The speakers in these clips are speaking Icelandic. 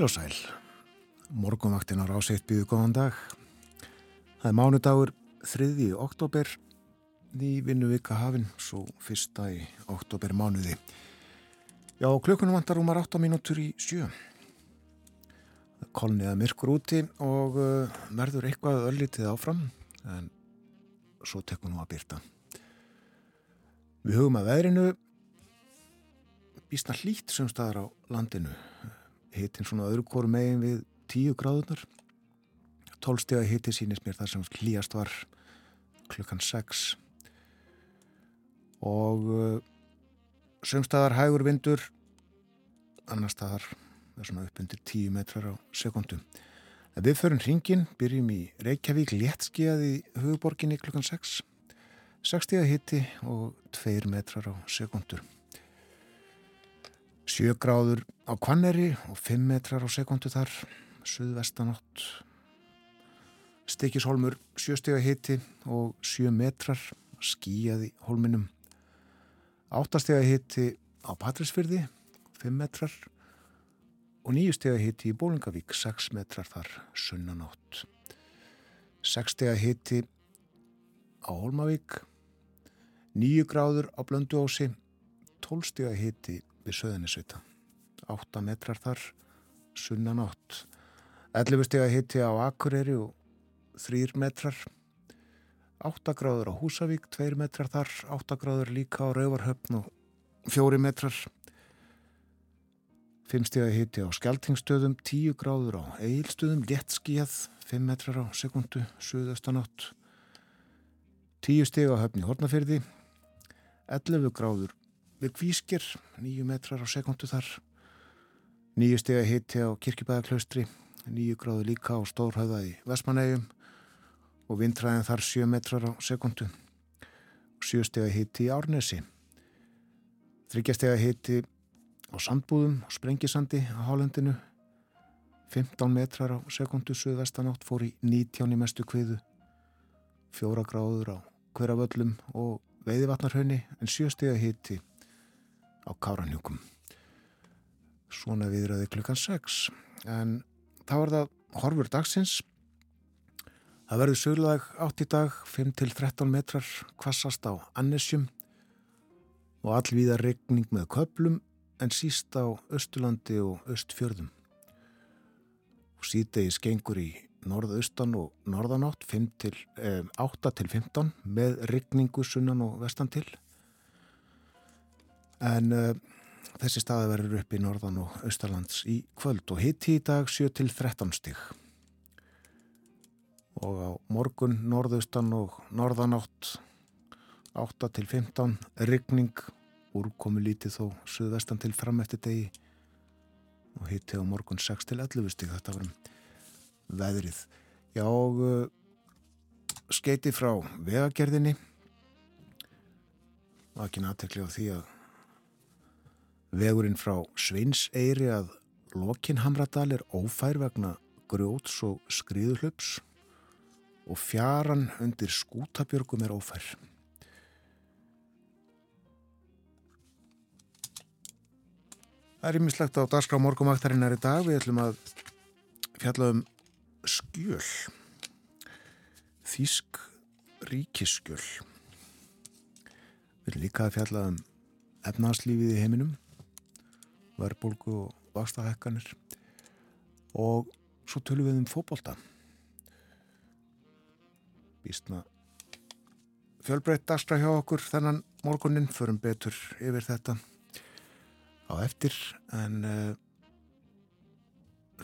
Heil og sæl, morgunvaktin á ráseitt býðu góðan dag. Það er mánudagur 3. oktober, ný vinnuvika hafinn, svo fyrsta í oktober mánuði. Já, klukkunum vantar rúmar 8 mínútur í sjö. Kolniða myrkur úti og uh, verður eitthvað öllitið áfram, en svo tekum nú að byrta. Við hugum að veðrinu býstna hlýtt sem staðar á landinu hittin svona öðru kóru megin við 10 gráðunar 12 steg að hitti sínist mér þar sem hlýjast var klukkan 6 og uh, sömstaðar hægur vindur annar staðar er svona upp undir 10 metrar á sekundu en við förum hringin, byrjum í Reykjavík léttskíðað í hugborginni klukkan 6 6 steg að hitti og 2 metrar á sekundur 7 gráður á Kvanneri og 5 metrar á sekundu þar, suðvestanátt, stikishólmur 7 steg að hitti og 7 metrar skíjaði hólminum, 8 steg að hitti á Patrísfyrði, 5 metrar og 9 steg að hitti í Bólingavík, 6 metrar þar sunnanátt, 6 steg að hitti á Hólmavík, 9 gráður á Blönduósi, 12 steg að hitti við söðunisvita 8 metrar þar sunnan 8 11 steg að hitti á Akureyri og 3 metrar. 8 gráður á Húsavík 2 metrar þar 8 gráður líka á Rauvarhöfn og 4 metrar. 5 steg að hitti á Skeltingstöðum 10 gráður á Eilstöðum léttskíjað 5 metrar á sekundu suðastan 8 10 steg á höfni Hortnafyrði 11 gráður við kvískir, nýju metrar á sekundu þar, nýju steg að hitti á kirkibæðaklaustri, nýju gráðu líka á Stórhauða í Vestmanægum og vindræðin þar sjö metrar á sekundu, sjö steg að hitti í Árnesi, þryggja steg að hitti á Sandbúðum og Sprengisandi á Hálendinu, 15 metrar á sekundu, suðvestanátt fór í 19 í mestu kviðu, fjóra gráður á hverjavöllum og veiðivatnarhaunni en sjöstega hitti á Káranjúkum. Svona viðraði klukkan 6 en þá er það horfur dagsins. Það verður söglag átt í dag 5-13 metrar kvassast á Annesjum og allvíða regning með köplum en síst á Östulandi og Östfjörðum. Og síðdegi skengur í norðaustan og norðanátt 8 til, eh, 8 til 15 með regningu sunnan og vestan til en uh, þessi staði verður upp í norðan og austalands í kvöld og hitti í dag 7-13 stig. Og á morgun norðaustan og norðanátt 8-15 rigning úrkomi lítið þó suðvestan til fram eftir degi og hitti á morgun 6-11 stig. Þetta var um veðrið. Já og uh, skeiti frá vegagerðinni. Og ekki náttúrulega því að Vegurinn frá Sveinseyri að Lokinhamradal er ófær vegna grjóts og skriðuhlöps og fjaran undir skútabjörgum er ófær. Það er ímislegt á dagskrá morgumaktarinnar í dag. Við ætlum að fjalla um skjöl. Þísk ríkisskjöl. Við ætlum líka að fjalla um efnarslífið í heiminum verðbólgu og vakstahekkanir og svo tölum við um fókbólta býstna fjölbreytt dagstra hjá okkur þennan morgunin förum betur yfir þetta á eftir en uh,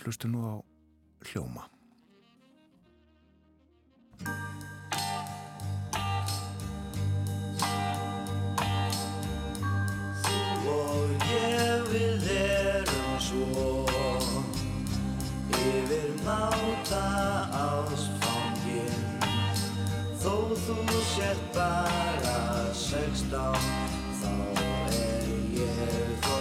hlustum nú á hljóma sér bara sextán. Þá er ég þó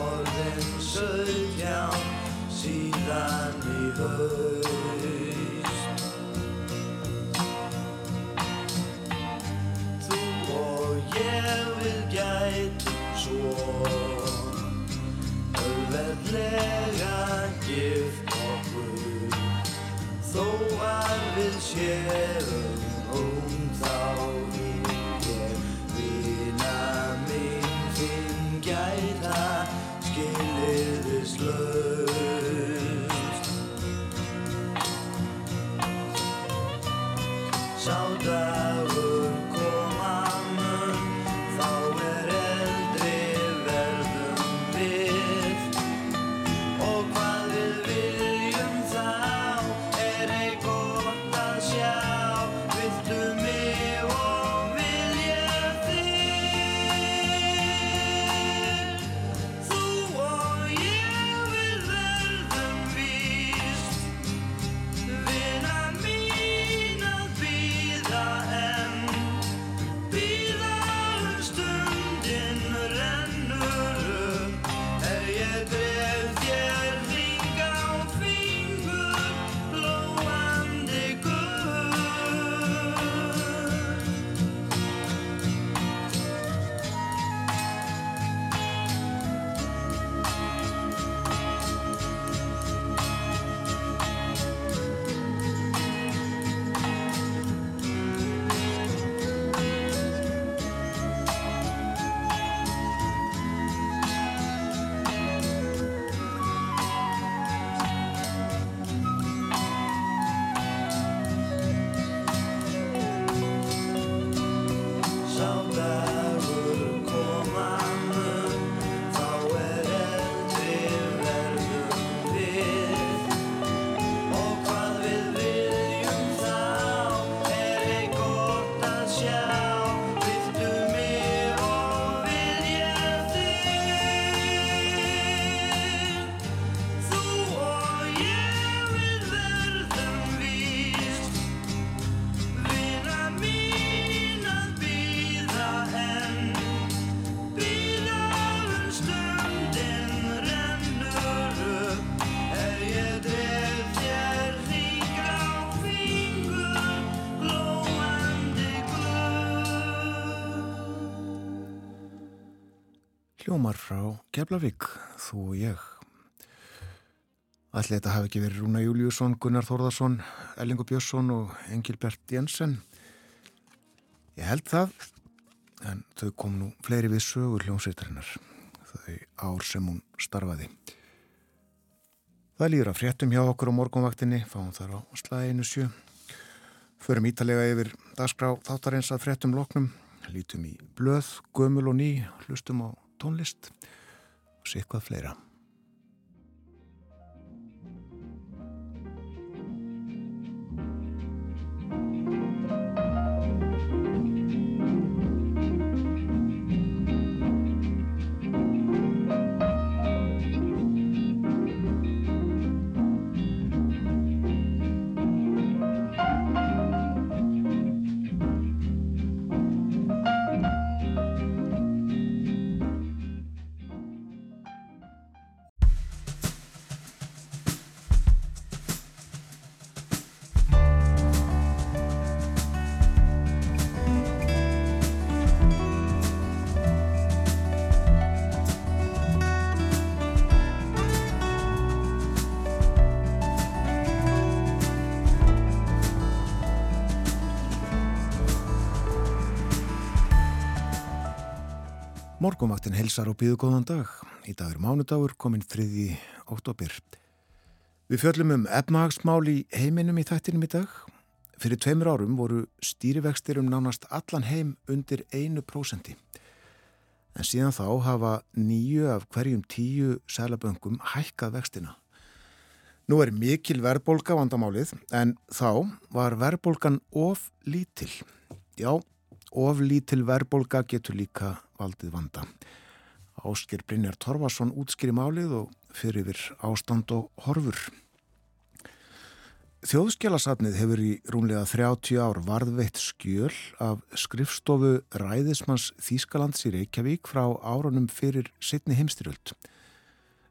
orðin söglján Síðan í haust. Þú og ég vil gætu svo Verðlega gift okkur. Þó að við séum hljómar frá Keflavík, þú og ég. Allir þetta hafi ekki verið Rúna Júliusson, Gunnar Þórðarsson, Ellingur Björnsson og Engilbert Jensen. Ég held það, en þau kom nú fleiri við sögur hljómsveitarinnar, þau ár sem hún starfaði. Það líður að fréttum hjá okkur á morgunvaktinni, fáum þar á slæðinu sjö. Förum ítalega yfir dagskrá þáttarins að fréttum loknum, lítum í blöð, gömul og ný, hlustum á tónlist og sé eitthvað fleira. Morgumvaktin helsar og býðu góðan dag. Í dag er mánudagur, kominn friði óttobir. Við fjöllum um efnahagsmál í heiminum í þættinum í dag. Fyrir tveimur árum voru stýrivextir um nánast allan heim undir einu prósendi. En síðan þá hafa nýju af hverjum tíu sælaböngum hækkað vextina. Nú er mikil verðbólka vandamálið en þá var verðbólkan of lítil. Já, of lítil verðbólka getur líka valdið vanda. Ásker Brynjar Torfarsson útskýri málið og fyrir yfir ástand og horfur. Þjóðskjálasafnið hefur í rúmlega 30 ár varðveitt skjöl af skrifstofu Ræðismanns Þýskalands í Reykjavík frá árunum fyrir setni heimstyrjöld.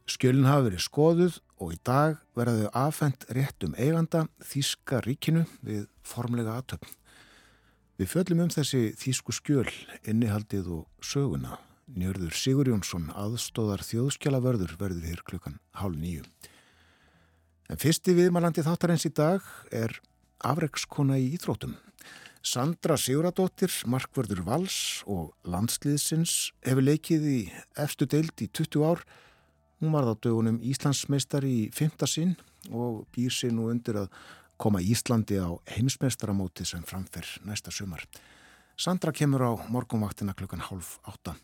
Skjölinn hafi verið skoðuð og í dag verðaðu afhengt rétt um eiganda Þýska ríkinu við formlega aðtöfn. Við föllum um þessi þýsku skjöl, innihaldið og söguna. Njörður Sigur Jónsson, aðstóðar þjóðskjálavörður, verður hér klukkan hálf nýju. En fyrsti viðmalandi þáttarins í dag er afreikskona í Íþrótum. Sandra Siguradóttir, markvörður Vals og landsliðsins hefur leikið í efstu deild í 20 ár. Hún var á dögunum Íslandsmeistar í 5. sinn og býr sér nú undir að koma Íslandi á heimsmeistaramóti sem framfer næsta sumar. Sandra kemur á morgunvaktina klukkan hálf átta.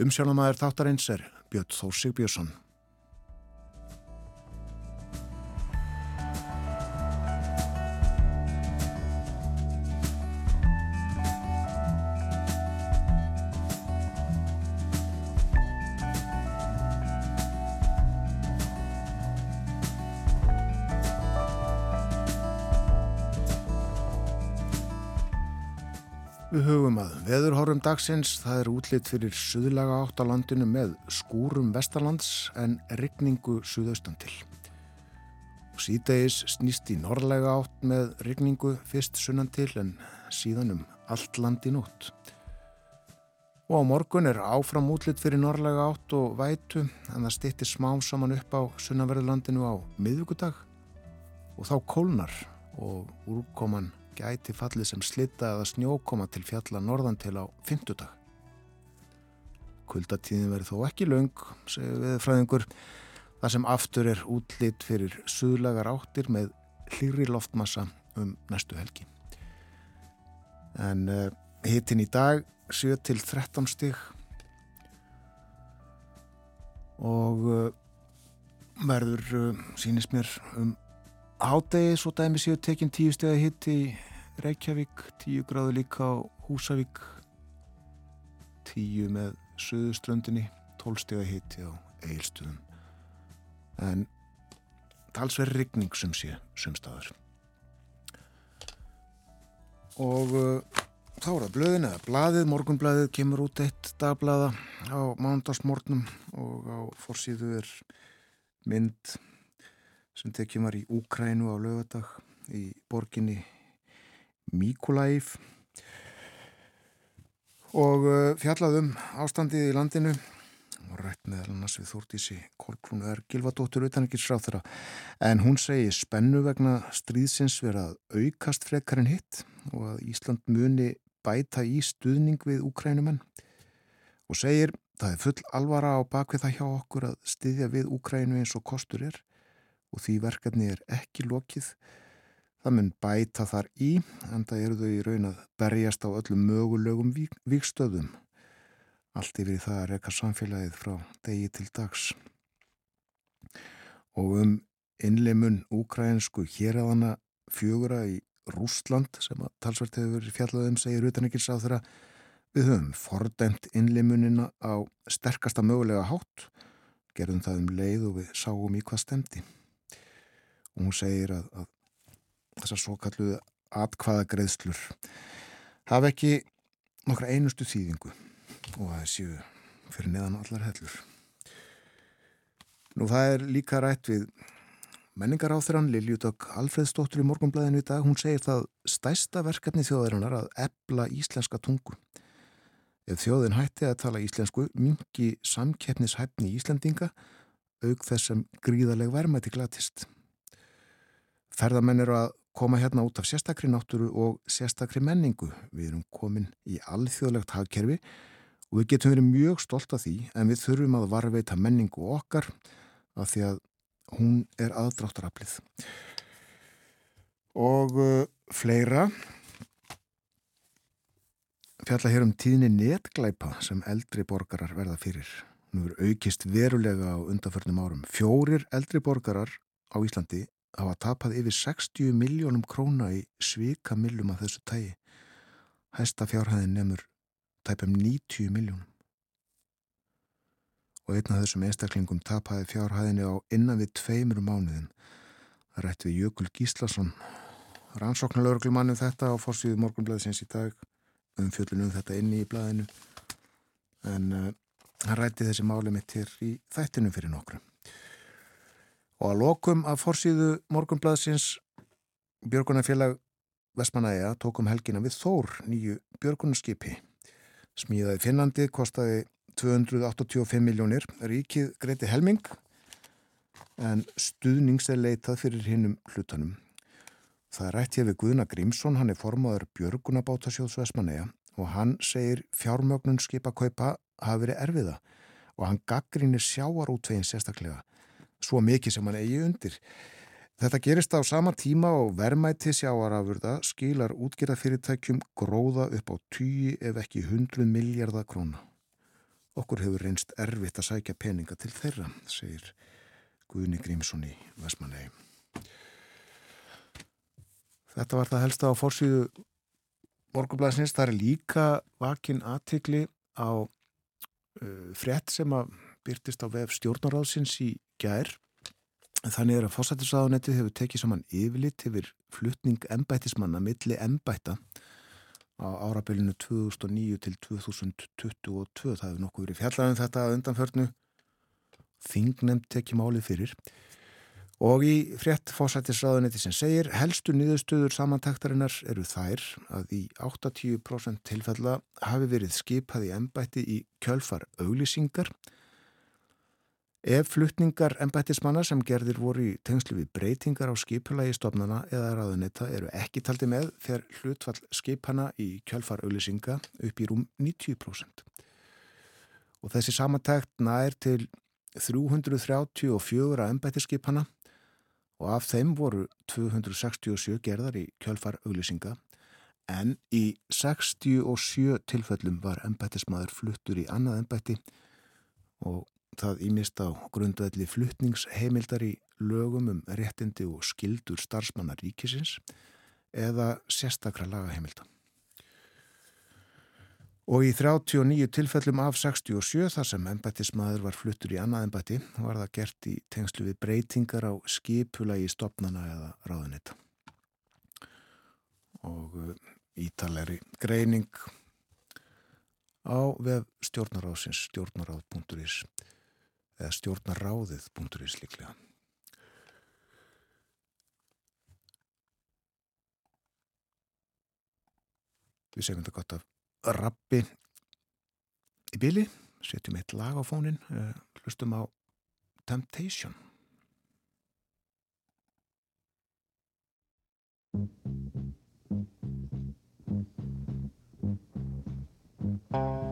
Umsjónamaður þáttarins er Björn Þór Sigbjörnsson. Við hugum að veðurhórum dagsins, það er útlitt fyrir suðlaga átt á landinu með skúrum vestarlands en rigningu suðaustan til. Síðdegis snýst í norrlega átt með rigningu fyrst sunnan til en síðan um allt landi nótt. Og á morgun er áfram útlitt fyrir norrlega átt og vætu en það stýttir smám saman upp á sunnanverðurlandinu á miðugudag og þá kólnar og úrkoman gæti fallið sem slitta eða snjókoma til fjalla norðan til á fymtudag. Kuldatíðin verður þó ekki laung, segir við fræðingur, þar sem aftur er útlýtt fyrir suðlagar áttir með hlýri loftmassa um næstu helgi. En uh, hitin í dag 7 til 13 stig og uh, verður, uh, sínist mér, um hádegi svo dæmi séu tekinn tíu steg að hitti í Reykjavík, tíu gráðu líka á Húsavík, tíu með Suðuströndinni, tól steg að hitti á Eilstuðum. En talsverð rigning sem sé sumstaðar. Og uh, þá er það blöðin eða blaðið, morgunblaðið kemur út eitt dagblaða á mándagsmórnum og á forsýðu er mynd sem tekjum var í Úkrænu á lögadag í borginni Míkulæf og uh, fjallaðum ástandið í landinu. Og rætt meðal annars við Þórtísi Kolkrúnu er Gilvadóttur utanrikiðsráð þeirra en hún segi spennu vegna stríðsins vera að aukast frekar en hitt og að Ísland muni bæta í stuðning við Úkrænumenn og segir það er full alvara á bakvið það hjá okkur að styðja við Úkrænu eins og kostur er og því verkefni er ekki lokið. Það mun bæta þar í, en það eru þau í raun að berjast á öllum mögulegum vík, víkstöðum. Allt yfir það að reyka samfélagið frá degi til dags. Og um innleimun úkrænsku héræðana fjögura í Rúsland sem að talsvert hefur fjallaðum segir utan ekki sá þeirra við höfum fordæmt innleimunina á sterkasta mögulega hátt gerðum það um leið og við sáum í hvað stemdi og hún segir að, að þessar svo kalluðu atkvaða greiðslur hafa ekki nokkra einustu þýðingu og það séu fyrir neðan allar hellur. Nú það er líka rætt við menningar á þeirran Liljúdögg Alfredsdóttur í morgunblæðinu í dag. Hún segir það stæsta verkefni þjóðarinnar að ebla íslenska tungu. Ef þjóðin hætti að tala íslensku, mingi samkeppnishæfni Íslendinga auk þessum gríðaleg vermaði glatist. Ferðamenn eru að koma hérna út af sérstakri náttúru og sérstakri menningu. Við erum komin í alþjóðlegt hagkerfi og við getum verið mjög stolt af því en við þurfum að varveita menningu okkar af því að hún er aðdráttaraflið. Og uh, fleira fjalla hér um tíðni netglæpa sem eldri borgarar verða fyrir. Nú er aukist verulega á undanförnum árum. Fjórir eldri borgarar á Íslandi hafa tapað yfir 60 miljónum króna í svika millum af þessu tægi. Hæsta fjárhæðin nefnur tæpum 90 miljónum. Og einn af þessum einstaklingum tapaði fjárhæðinni á innan við tveimur mánuðin. Það rætti við Jökul Gíslason, rannsóknarlauruglumannu þetta á fórsíðu morgunblæðisins í dag, um fjöllunum þetta inni í blæðinu. En uh, hann rætti þessi máli mitt hér í þættinu fyrir nokkrum. Og að lokum að forsýðu morgunblaðsins Björgunarfélag Vestmanæja tókum helgina við Þór nýju Björgunarskipi. Smíðaði Finnlandi kostaði 285 miljónir, ríkið greiti helming en stuðnings er leitað fyrir hinnum hlutanum. Það er rætt hér við Guðna Grímsson, hann er formadur Björgunabátasjóðs Vesmanega og hann segir fjármögnun skipakaupa hafi verið erfiða og hann gaggrínir sjáarútvegin sérstaklega, svo mikið sem hann eigi undir. Þetta gerist á sama tíma og vermæti sjáarafurða skilar útgerðafyrirtækjum gróða upp á 10 ef ekki 100 miljardar króna. Okkur hefur reynst erfitt að sækja peninga til þeirra, segir Guðni Grímsson í Vesmanegi. Þetta var það helsta á fórsýðu morgunblæsins. Það er líka vakin aðtikli á uh, frétt sem að byrtist á vef stjórnaráðsins í gær. Þannig er að fósættisáðanettið hefur tekið saman yfirlitt yfir fluttning embættismanna milli embætta á árabilinu 2009 til 2022. Það hefur nokkuð verið fjallaðum þetta að undanförnu. Þingnemt tekið málið fyrir. Og í frétt fósættisráðunetti sem segir helstu niðurstöður samantaktarinnar eru þær að í 80% tilfella hafi verið skipað í embætti í kjölfar auglýsingar Ef flutningar embættismanna sem gerðir voru í tengslu við breytingar á skipulagi stofnana eða ráðunetta eru ekki taldi með þegar hlutfall skipana í kjölfar auðlisinga upp í rúm 90%. Og þessi samantækt nær til 334 embættisskipana og af þeim voru 267 gerðar í kjölfar auðlisinga en í 67 tilfellum var embættismadur fluttur í annað embætti og það ímist á grundvelli fluttningsheimildar í lögum um réttindi og skildur starfsmanna ríkisins eða sérstakra lagaheimilda. Og í 39 tilfellum af 67 þar sem ennbættismadur var fluttur í annað ennbætti var það gert í tengslu við breytingar á skipula í stopnana eða ráðunita. Og uh, ítalegri greining á vef stjórnaráðsins stjórnaráð.is eða stjórnaráðið.is líklega. Við segjum þetta gott af rappi í bíli, setjum eitt lag á fónin, eh, hlustum á Temptation. What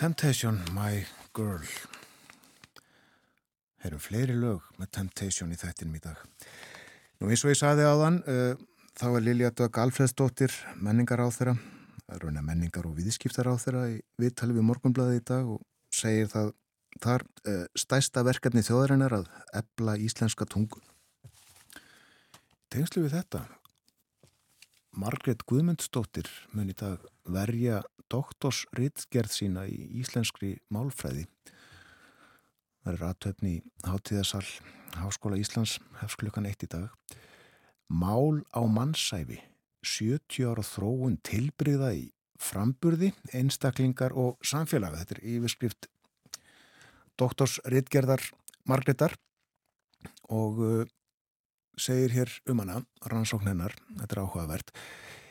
Temptation, My Girl. Herum fleiri lög með Temptation í þættinum í dag. Nú eins og ég saði á þann, uh, þá er Lilja Dögg Alfredsdóttir menningar á þeirra, rauna menningar og viðskiptar á þeirra í viðtali við morgunblæði í dag og segir það þar uh, stæsta verkefni þjóðarinnar að ebla íslenska tungu. Tengslu við þetta, Margret Guðmundsdóttir mun í dag verja doktorsritgerð sína í íslenskri málfræði. Það er aðtöfni í Háttíðasal Háskóla Íslands hefsklukkan eitt í dag. Mál á mannsæfi, 70 ára þróun tilbyrða í framburði, einstaklingar og samfélaga. Þetta er yfirskrift doktorsritgerðar Margretar og uh, segir hér um hana, rannsókn hennar, þetta er áhugavert.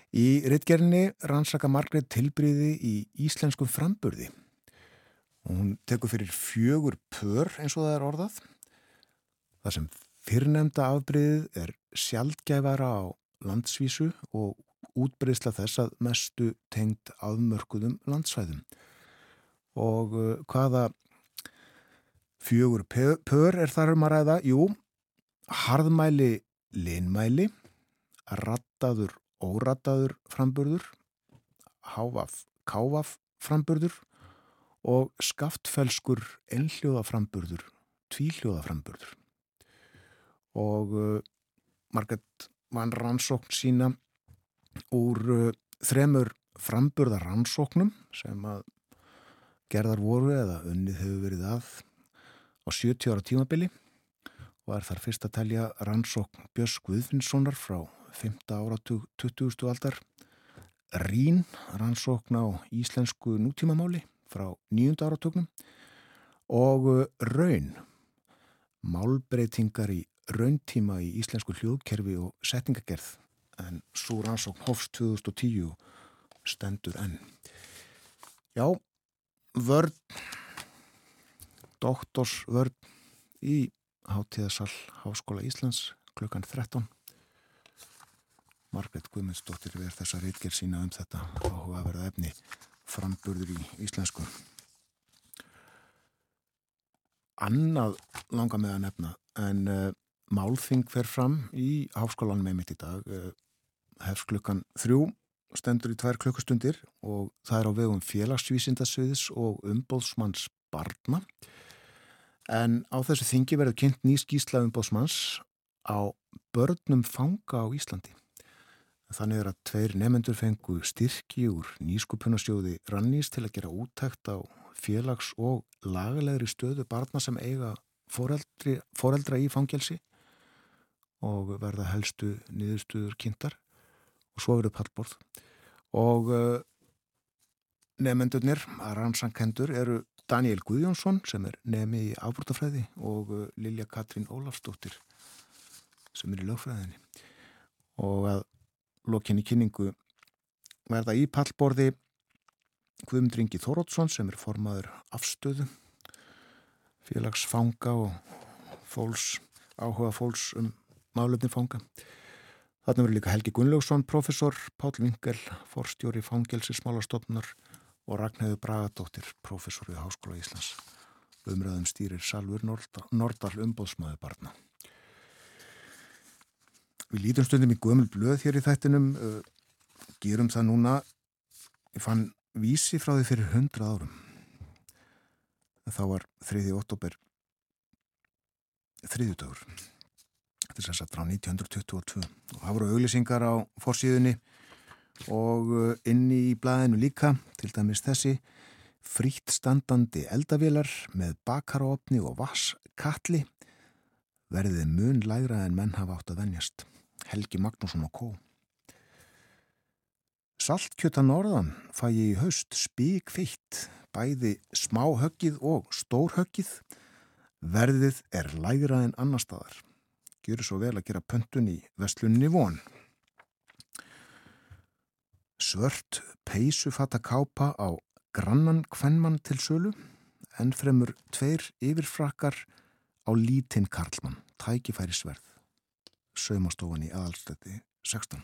Í rittgerðinni rannsaka Margret tilbríði í íslenskum framburði hún tekur fyrir fjögur pör eins og það er orðað. Það sem fyrrnemda afbríðið er sjaldgæfara á landsvísu og útbreyðsla þess að mestu tengt afmörkuðum landsvæðum. Og uh, hvaða fjögur pör er þar um að ræða? Jú, harðmæli linmæli, rattaður órattaður framburður, hávaf kávaf framburður og skaftfelskur ennhljóða framburður, tvíhljóða framburður. Og uh, Marget vann rannsókn sína úr uh, þremur framburðar rannsóknum sem að gerðar voru eða unnið hefur verið að á 70 ára tímabili og er þar fyrst að telja rannsókn Björns Guðfinnssonar frá 5. áratug 20. aldar Rín, rannsókn á íslensku nútímamáli frá 9. áratugnum og uh, Raun, málbreytingar í rauntíma í íslensku hljóðkerfi og setningagerð en svo rannsókn Hofs 2010 stendur enn. Já, vörd, doktorsvörd í Háttíðasal Háskóla Íslands klukkan 13 Margret Guðmundsdóttir verð þessa reitger sína um þetta áhuga verða efni framburður í íslensku. Annað langa með að nefna en uh, málþing fer fram í háskólanum með mitt í dag. Uh, hefst klukkan þrjú, stendur í tvær klukkustundir og það er á vegum félagsvísindasviðis og umbóðsmanns barna. En á þessu þingi verður kynnt ný skísla umbóðsmanns á börnum fanga á Íslandi. Þannig er að tveir nefendur fengu styrki úr nýskupunasjóði Rannís til að gera úttækt á félags- og lagalegri stöðu barna sem eiga foreldri, foreldra í fangelsi og verða helstu niðurstuður kynntar. Og svo verður pallborð. Og uh, nefendurnir rannsankendur eru Daniel Guðjónsson sem er nefni í ábrútafræði og uh, Lilja Katrín Ólafsdóttir sem er í lögfræðinni. Og að lokinni kynningu verða í pallborði Guðmundur Ingi Þórótsson sem er formaður afstöðu félagsfanga og fólks, áhuga fólks um málefni fanga. Þarna verður líka Helgi Gunnlaugsson, professor, Pál Vingel, forstjóri fangelsismálastofnar og Ragnhauður Bragadóttir, professor við Háskóla Íslands. Umræðum stýrir Salfur Nordal umbóðsmaður barna. Við lítum stundum í gömul blöð hér í þættinum, uh, gerum það núna, ég fann vísi frá því fyrir hundra árum. Þá var 3. oktober þriðjudagur. Þetta er sérsagt frá 1922 og það voru auglýsingar á fórsíðunni og uh, inni í blæðinu líka, til dæmis þessi, frítt standandi eldavélar með bakaróopni og vasskatli verðið mun lægra en menn hafa átt að vennjast. Helgi Magnússon og Kó. Saltkjöta norðan fæ ég í haust spík feitt, bæði smáhöggið og stórhöggið. Verðið er lægra en annar staðar. Gjur svo vel að gera pöntun í vestlunni von. Svört peysufata kápa á grannan kvennmann til sölu, en fremur tveir yfirfrakkar á lítinn karlmann, tækifæri sverð saumastofan í aðalstætti 16.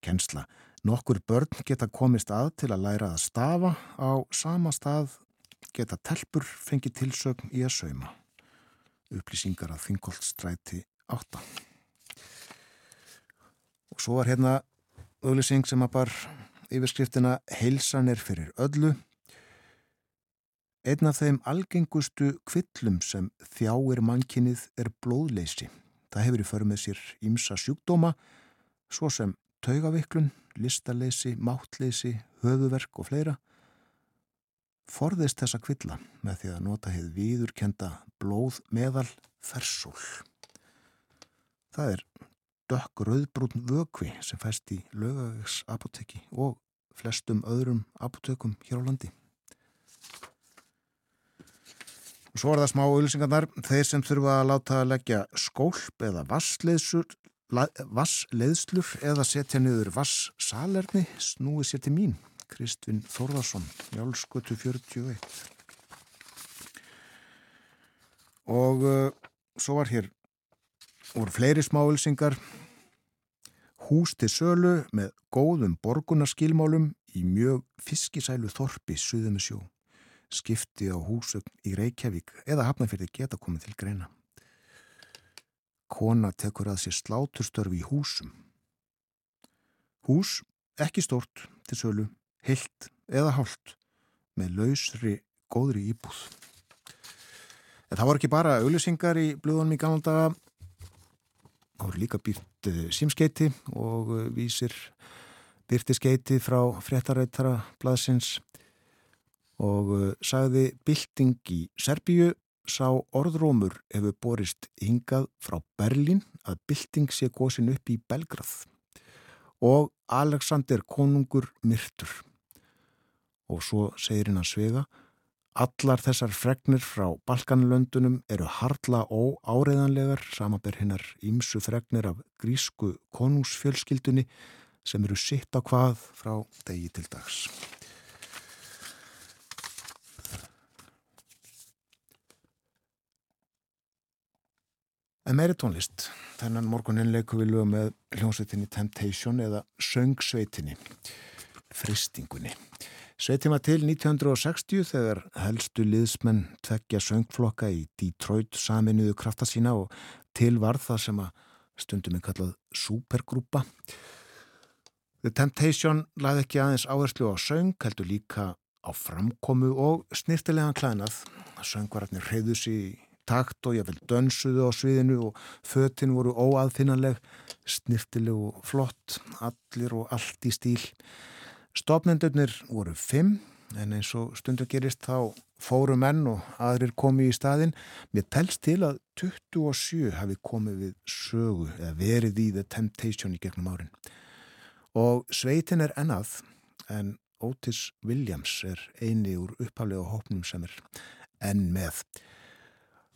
Kensla. Nokkur börn geta komist að til að læra að stafa á sama stað geta telpur fengið tilsögn í að sauma. Upplýsingar að Þingoltstræti 8. Og svo var hérna auðlýsing sem að bar yfirskriftina Heilsan er fyrir öllu. Einn af þeim algengustu kvillum sem þjáir mannkinnið er blóðleysi. Það hefur í för með sér ímsa sjúkdóma, svo sem taugaviklun, listaleysi, máttleysi, höfuverk og fleira. Forðist þessa kvilla með því að nota hefð viðurkenda blóð meðal fersól. Það er dökk rauðbrún vökvi sem fæst í lögavegs apoteki og flestum öðrum apotekum hér á landi. Svo er það smá auðvilsingarnar. Þeir sem þurfa að láta að leggja skólp eða vassleiðslur eða setja niður vassalerni snúi sér til mín. Kristvin Þórðarsson, Jálskötu 41. Og uh, svo var hér voru fleiri smá auðvilsingar. Hús til sölu með góðum borgunarskilmálum í mjög fiskisælu þorpi suðum sjó skipti á húsögn í Reykjavík eða hafnafyrði geta komið til greina. Kona tekur að sér sláturstörfi í húsum. Hús, ekki stórt, til sölu, heilt eða hálft, með lausri, góðri íbúð. En það voru ekki bara auðlýsingar í blöðunum í gammaldaga, það voru líka býrt uh, símskeiti og uh, vísir byrtiskeiti frá fréttarættara blaðsins og uh, sagði bylting í Serbíu sá orðrómur hefur borist hingað frá Berlín að bylting sé góðsinn upp í Belgrað og Alexander konungur myrtur. Og svo segir hinn að svega allar þessar fregnir frá Balkanlöndunum eru hardla og áreðanlegar samanber hinnar ímsu fregnir af grísku konungsfjölskyldunni sem eru sitt á hvað frá degi til dags. En meiri tónlist, þennan morgunin leikum við lögum með hljómsveitinni Temptation eða Söngsveitinni, Fristingunni. Sveitin var til 1960 þegar helstu liðsmenn tveggja söngflokka í Detroit saminuðu krafta sína og til var það sem að stundum er kallað supergrúpa. The Temptation laði ekki aðeins áherslu á söng, heldur líka á framkomu og snirtilegan klænað. Söngvararnir reyðu sér í takt og ég vel dönsuðu á sviðinu og föttin voru óaðfinnanleg, snirtileg og flott, allir og allt í stíl. Stopnendurnir voru fimm, en eins og stundu gerist þá fóru menn og aðrir komi í staðin. Mér telst til að 27 hafi komið við sögu eða verið í The Temptation í gegnum árin. Og sveitin er ennað, en Otis Williams er eini úr upphaflega hópnum sem er enn með.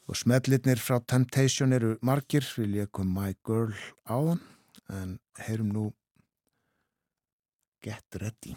Og smellirnir frá Temptation eru margir, við leikum My Girl á þann, en heyrum nú Get Ready.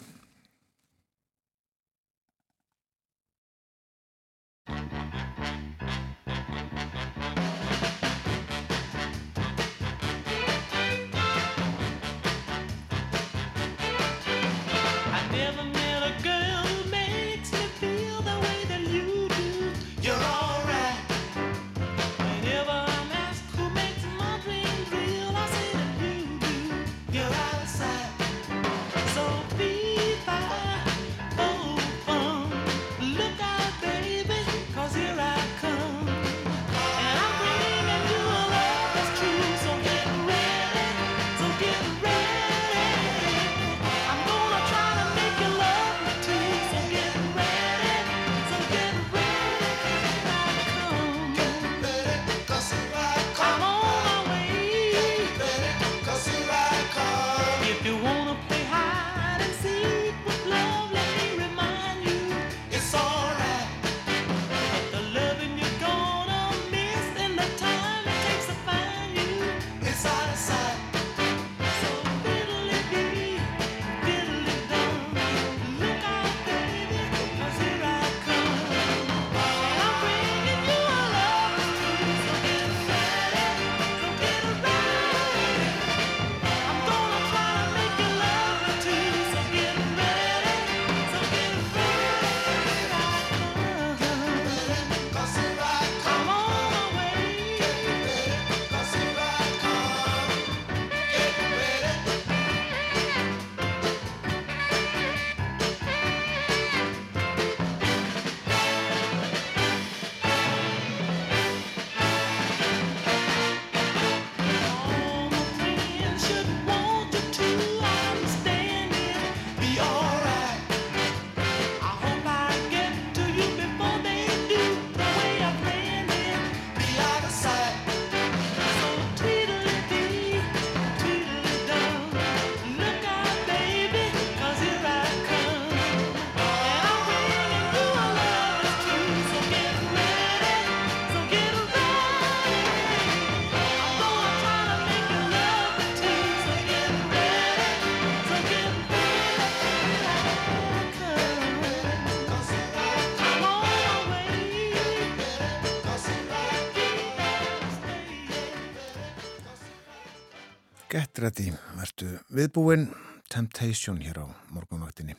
Ready, verðu viðbúinn Temptation hér á morgunvaktinni.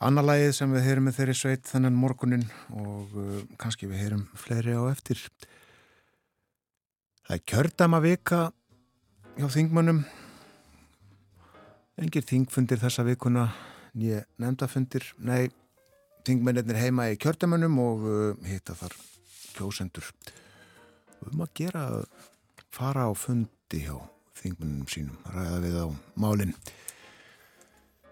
Anna lagið sem við heyrum með þeirri sveit þennan morgunin og uh, kannski við heyrum fleiri á eftir. Það er kjördama vika hjá þingmönnum. Engir þingfundir þessa vikuna, nýja nefndafundir. Nei, þingmennir heima í kjördamönnum og uh, hitta þar kjósendur. Við erum að gera fara á fundi hjá þingmennum sínum, ræða við á málinn.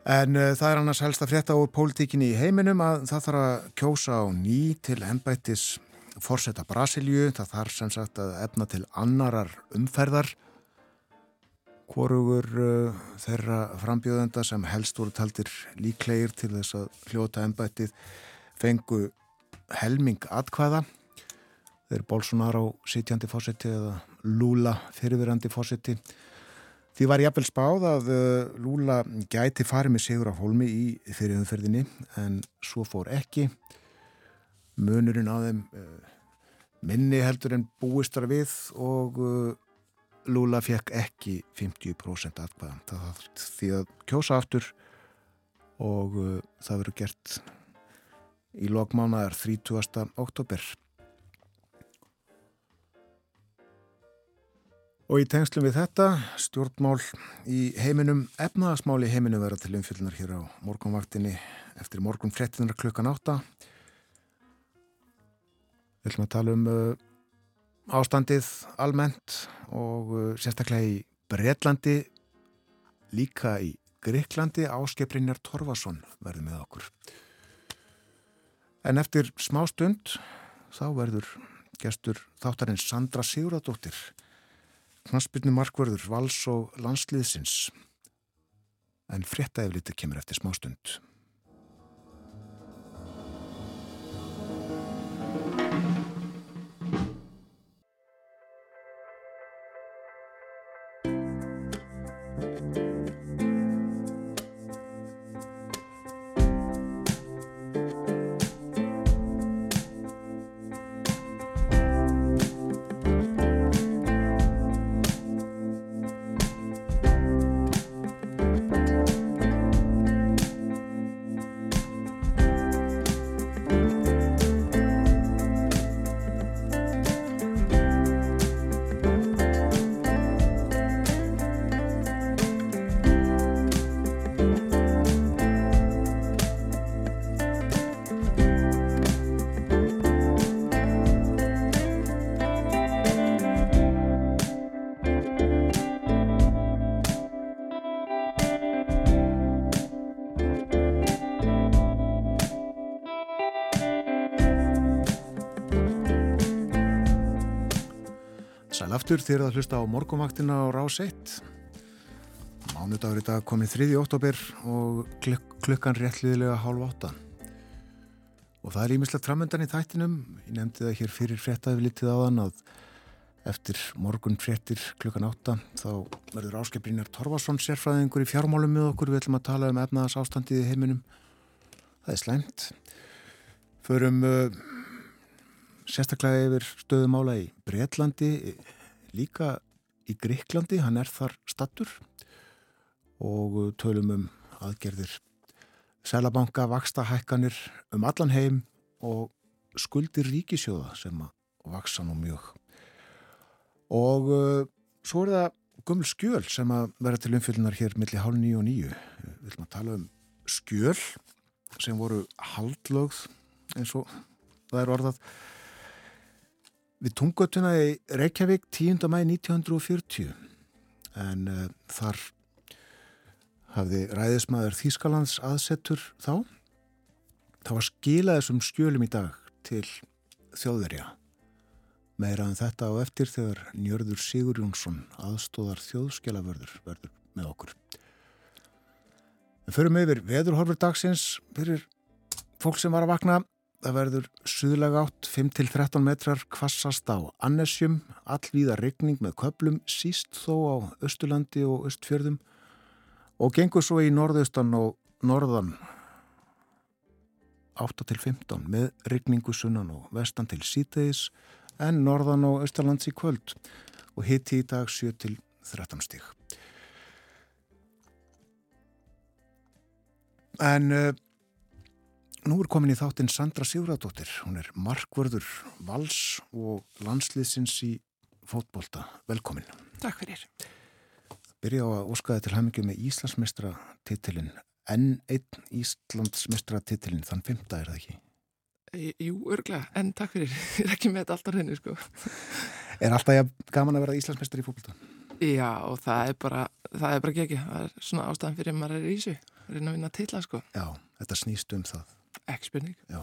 En uh, það er annars helst að frétta úr pólitíkinni í heiminum að það þarf að kjósa á ný til ennbættis forsetta Brasilju. Það þarf sem sagt að efna til annarar umferðar. Hvorugur uh, þeirra frambjöðenda sem helst voru taldir líklegir til þess að hljóta ennbættið fengu helming atkvæða. Þeir Bolsonaro sitjandi fósetti eða Lula fyrirverandi fósetti. Því var ég eppel spáð að uh, Lula gæti farið með sigur af hólmi í fyrirumferðinni en svo fór ekki. Munurinn á þeim uh, minni heldur en búistar við og uh, Lula fekk ekki 50% atkvæðan. Það var því að kjósa aftur og það verður gert í lokmánaðar 30. oktober. Og í tengslum við þetta, stjórnmál í heiminum, efnaðasmál í heiminum verða til umfylgnar hér á morgunvaktinni eftir morgun 13. klukkan 8. Við ætlum að tala um uh, ástandið almennt og uh, sérstaklega í Breitlandi, líka í Greiklandi, Áskeprinjar Torfason verður með okkur. En eftir smá stund þá verður gestur þáttarinn Sandra Siguradóttir knaspinu markverður vals og landsliðsins. En fréttaefliti kemur eftir smá aftur þér að hlusta á morgumvaktina á Rás 1. Mánudagur í dag komið 3. oktober og kluk klukkan réttliðilega hálf átta. Og það er ímislegt framöndan í þættinum. Ég nefndi það hér fyrir fréttaði litið áðan að eftir morgun fréttir klukkan átta þá verður áskiprinjar Torfason sérfræðingur í fjármálum með okkur. Við ætlum að tala um efnaðas ástandið í heiminum. Það er slæmt. Förum uh, sérstaklega yfir stöðumála í Breitlandi, líka í Greiklandi, hann er þar stattur og tölum um aðgerðir Sælabanka, vaksta hækkanir um allan heim og skuldir ríkisjóða sem að vaksa nú mjög. Og uh, svo er það gömul skjöl sem að vera til umfyllunar hér millir hálf nýju og nýju. Við viljum að tala um skjöl sem voru haldlögð eins og það er orðað við tungötuna í Reykjavík 10. mæ 1940 en uh, þar hafði ræðismæður Þýskalands aðsettur þá. Það var skilað þessum skjölum í dag til þjóðverja. Meira en þetta á eftir þegar Njörður Sigur Jónsson aðstóðar þjóðskjalavörður verður með okkur. En förum yfir veðurhorfur dagsins fyrir fólk sem var að vakna það verður suðlag átt 5-13 metrar kvassast á annesjum, allvíða regning með köplum síst þó á Östulandi og Östfjörðum og gengur svo í norðaustan og norðan. 8-15 með regningu sunnan og vestan til sítegis en norðan og Östalands í kvöld. Og hitti í dag 7-13 stík. En uh, nú er komin í þáttinn Sandra Sigurðardóttir. Hún er markvörður vals og landsliðsins í fótbolta. Velkomin. Takk fyrir. Byrja á að óskaði til hamingi með Íslandsmestra titilinn. Enn einn Íslandsmestra titilinn, þann fymta er það ekki. E, jú, örglega, en takk fyrir. Ég er ekki með þetta alltaf henni, sko. Er alltaf gaman að vera Íslandsmestari í fótbolta? Já, og það er bara, það er bara gekki. Það er svona ástæðan fyrir að maður er í þessu. Reyna að vinna titla, sko. Já, þetta snýst um það. Ekki spurning. Já.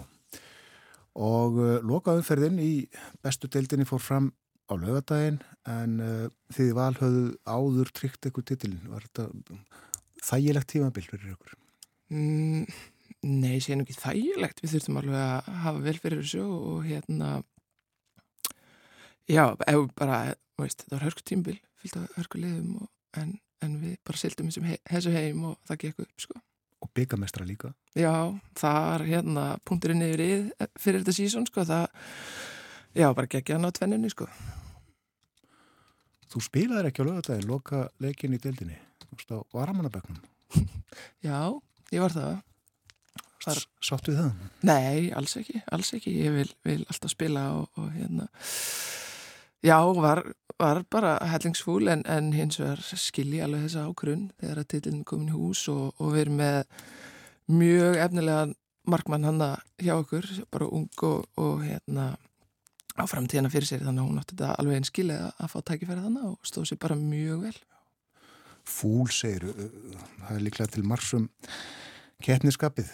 Og uh, lokaumferðin í bestu deildinni fór fram á lögadaginn en uh, þið valhauðu áður tryggt eitthvað titilin. Var þetta þægilegt tímabill fyrir ykkur? Mm, nei, sé nú ekki þægilegt. Við þurftum alveg að hafa vel fyrir þessu og hérna, já, ef bara, veist, þetta var hörku tímabil, fylgta hörku liðum og, en, en við bara sildum þessum he heim og það gekk upp, sko. Og byggamestra líka? Já, það er hérna punkturinn yfir í fyrir þetta sísón sko, það, já, bara geggja hann á tvennunni sko. Þú spilaðir ekki á lögadaginn, loka leikin í deildinni, á varamannabögnum. Já, ég var það. Var... Sáttu við það? Nei, alls ekki, alls ekki, ég vil, vil alltaf spila og, og hérna, já, var, var bara hellingsfúl en, en hins vegar skilji alveg þessa ákrun þegar að titlinn komin í hús og, og við erum með mjög efnilega markmann hanna hjá okkur, bara ung og, og hérna á framtíðana fyrir sér þannig að hún átti þetta alveg einn skilja að fá tækifæri þannig og stóð sér bara mjög vel. Fúl segir, það er líklega til marsum keppniskapið.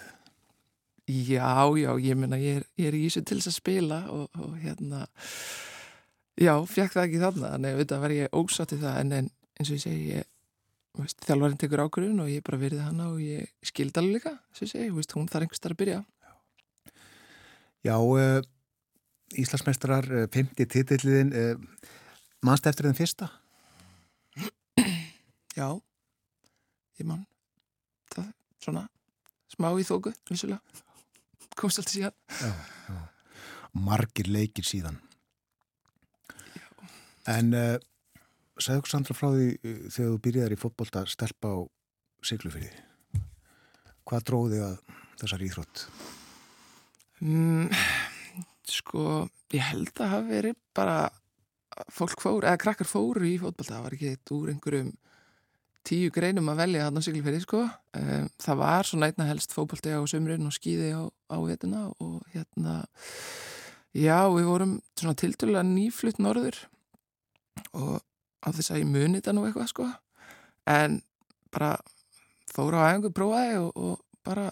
Já, já, ég minna, ég, ég er í þessu til þess að spila og, og hérna, já, fekk það ekki þarna, að auðvitað var ég ósatt í það en, en eins og ég segi, ég, veist, þjálfarinn tekur ákvörðun og ég bara verið hana og ég skildi alveg líka, eins og ég segi, veist, hún þarf einhvers þar að byrja. Já, uh, Íslandsmestrar, uh, 50 titilliðin, uh, mannst eftir þenn fyrsta? Já, ég mann, það, svona, smá í þóku, vissulega komst alltaf síðan já, já. margir leikir síðan. En uh, segðu okkur Sandra frá því uh, þegar þú byrjaði í fótbolta stelpa á Siglufyrði hvað dróði að þessar íþrótt? Mm, sko ég held að hafa verið bara fólk fóru, eða krakkar fóru í fótbolta það var ekki eitt úr einhverjum tíu greinum að velja þarna Siglufjörði sko. Um, það var svona einna helst fókbalti á sömurinn og skýði á, á vetuna og hérna já, við vorum svona tildulega nýflutt norður og á þess að ég muni þetta nú eitthvað sko. En bara fóra á æfingu, prófaði og, og bara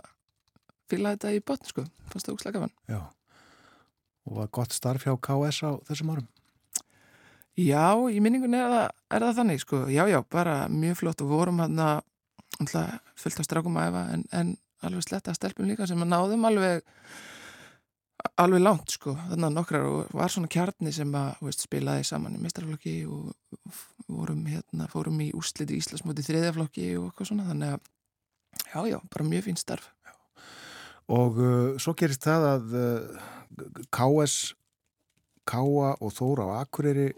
fylglaði þetta í botn sko. Fannst það ógslæka vann Já, og var gott starf hjá KS á þessum árum? Já, í minningun er er það þannig sko, já, já, bara mjög flott. Og vorum hann að fullt af strákum að efa en, en alveg sletta stelpum líka sem að náðum alveg alveg langt sko, þannig að nokkrar og var svona kjarni sem að veist, spilaði saman í mestrarflokki og vorum hérna, fórum í úsliti í Íslasmóti þriðjaflokki og eitthvað svona, þannig að já, já, bara mjög fín starf. Já. Og uh, svo gerist það að uh, KS Káa og Þóra á Akureyri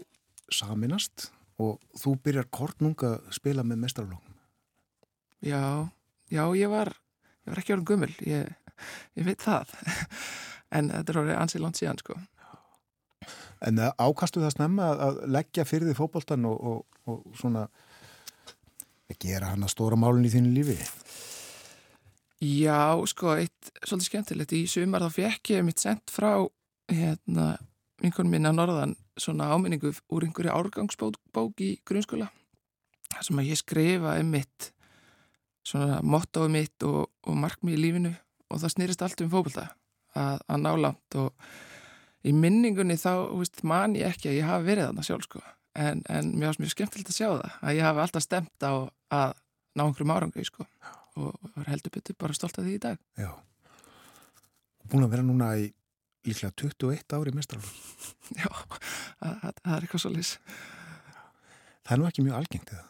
saminast og þú byrjar kortnunga að spila með mestrarflokkum. Já, já, ég var, ég var ekki orðin gummul, ég, ég veit það, en þetta er orðið ansið langt síðan, sko. En ákastu það snemma að leggja fyrir því fókbóltan og, og, og svona að gera hann að stóra málun í þínu lífi? Já, sko, eitt svolítið skemmtilegt, í sumar þá fekk ég mitt sendt frá, hérna, vinkunum minna Norðan svona áminningu úr einhverju árgangsbók í grunnskóla sem að ég skrifa um mitt svona mottoðu mitt og, og markmi í lífinu og það snýrist allt um fókbalta að, að ná langt og í minningunni þá veist, man ég ekki að ég hafi verið þarna sjálf sko en, en mér finnst mjög skemmtilegt að sjá það að ég hafi alltaf stemt á að ná einhverjum árangri sko og var heldur betur bara stolt af því í dag Já, búin að vera núna í líklega 21 ári mestralun. Já, það er eitthvað svo lis. Það er nú ekki mjög algengt eða?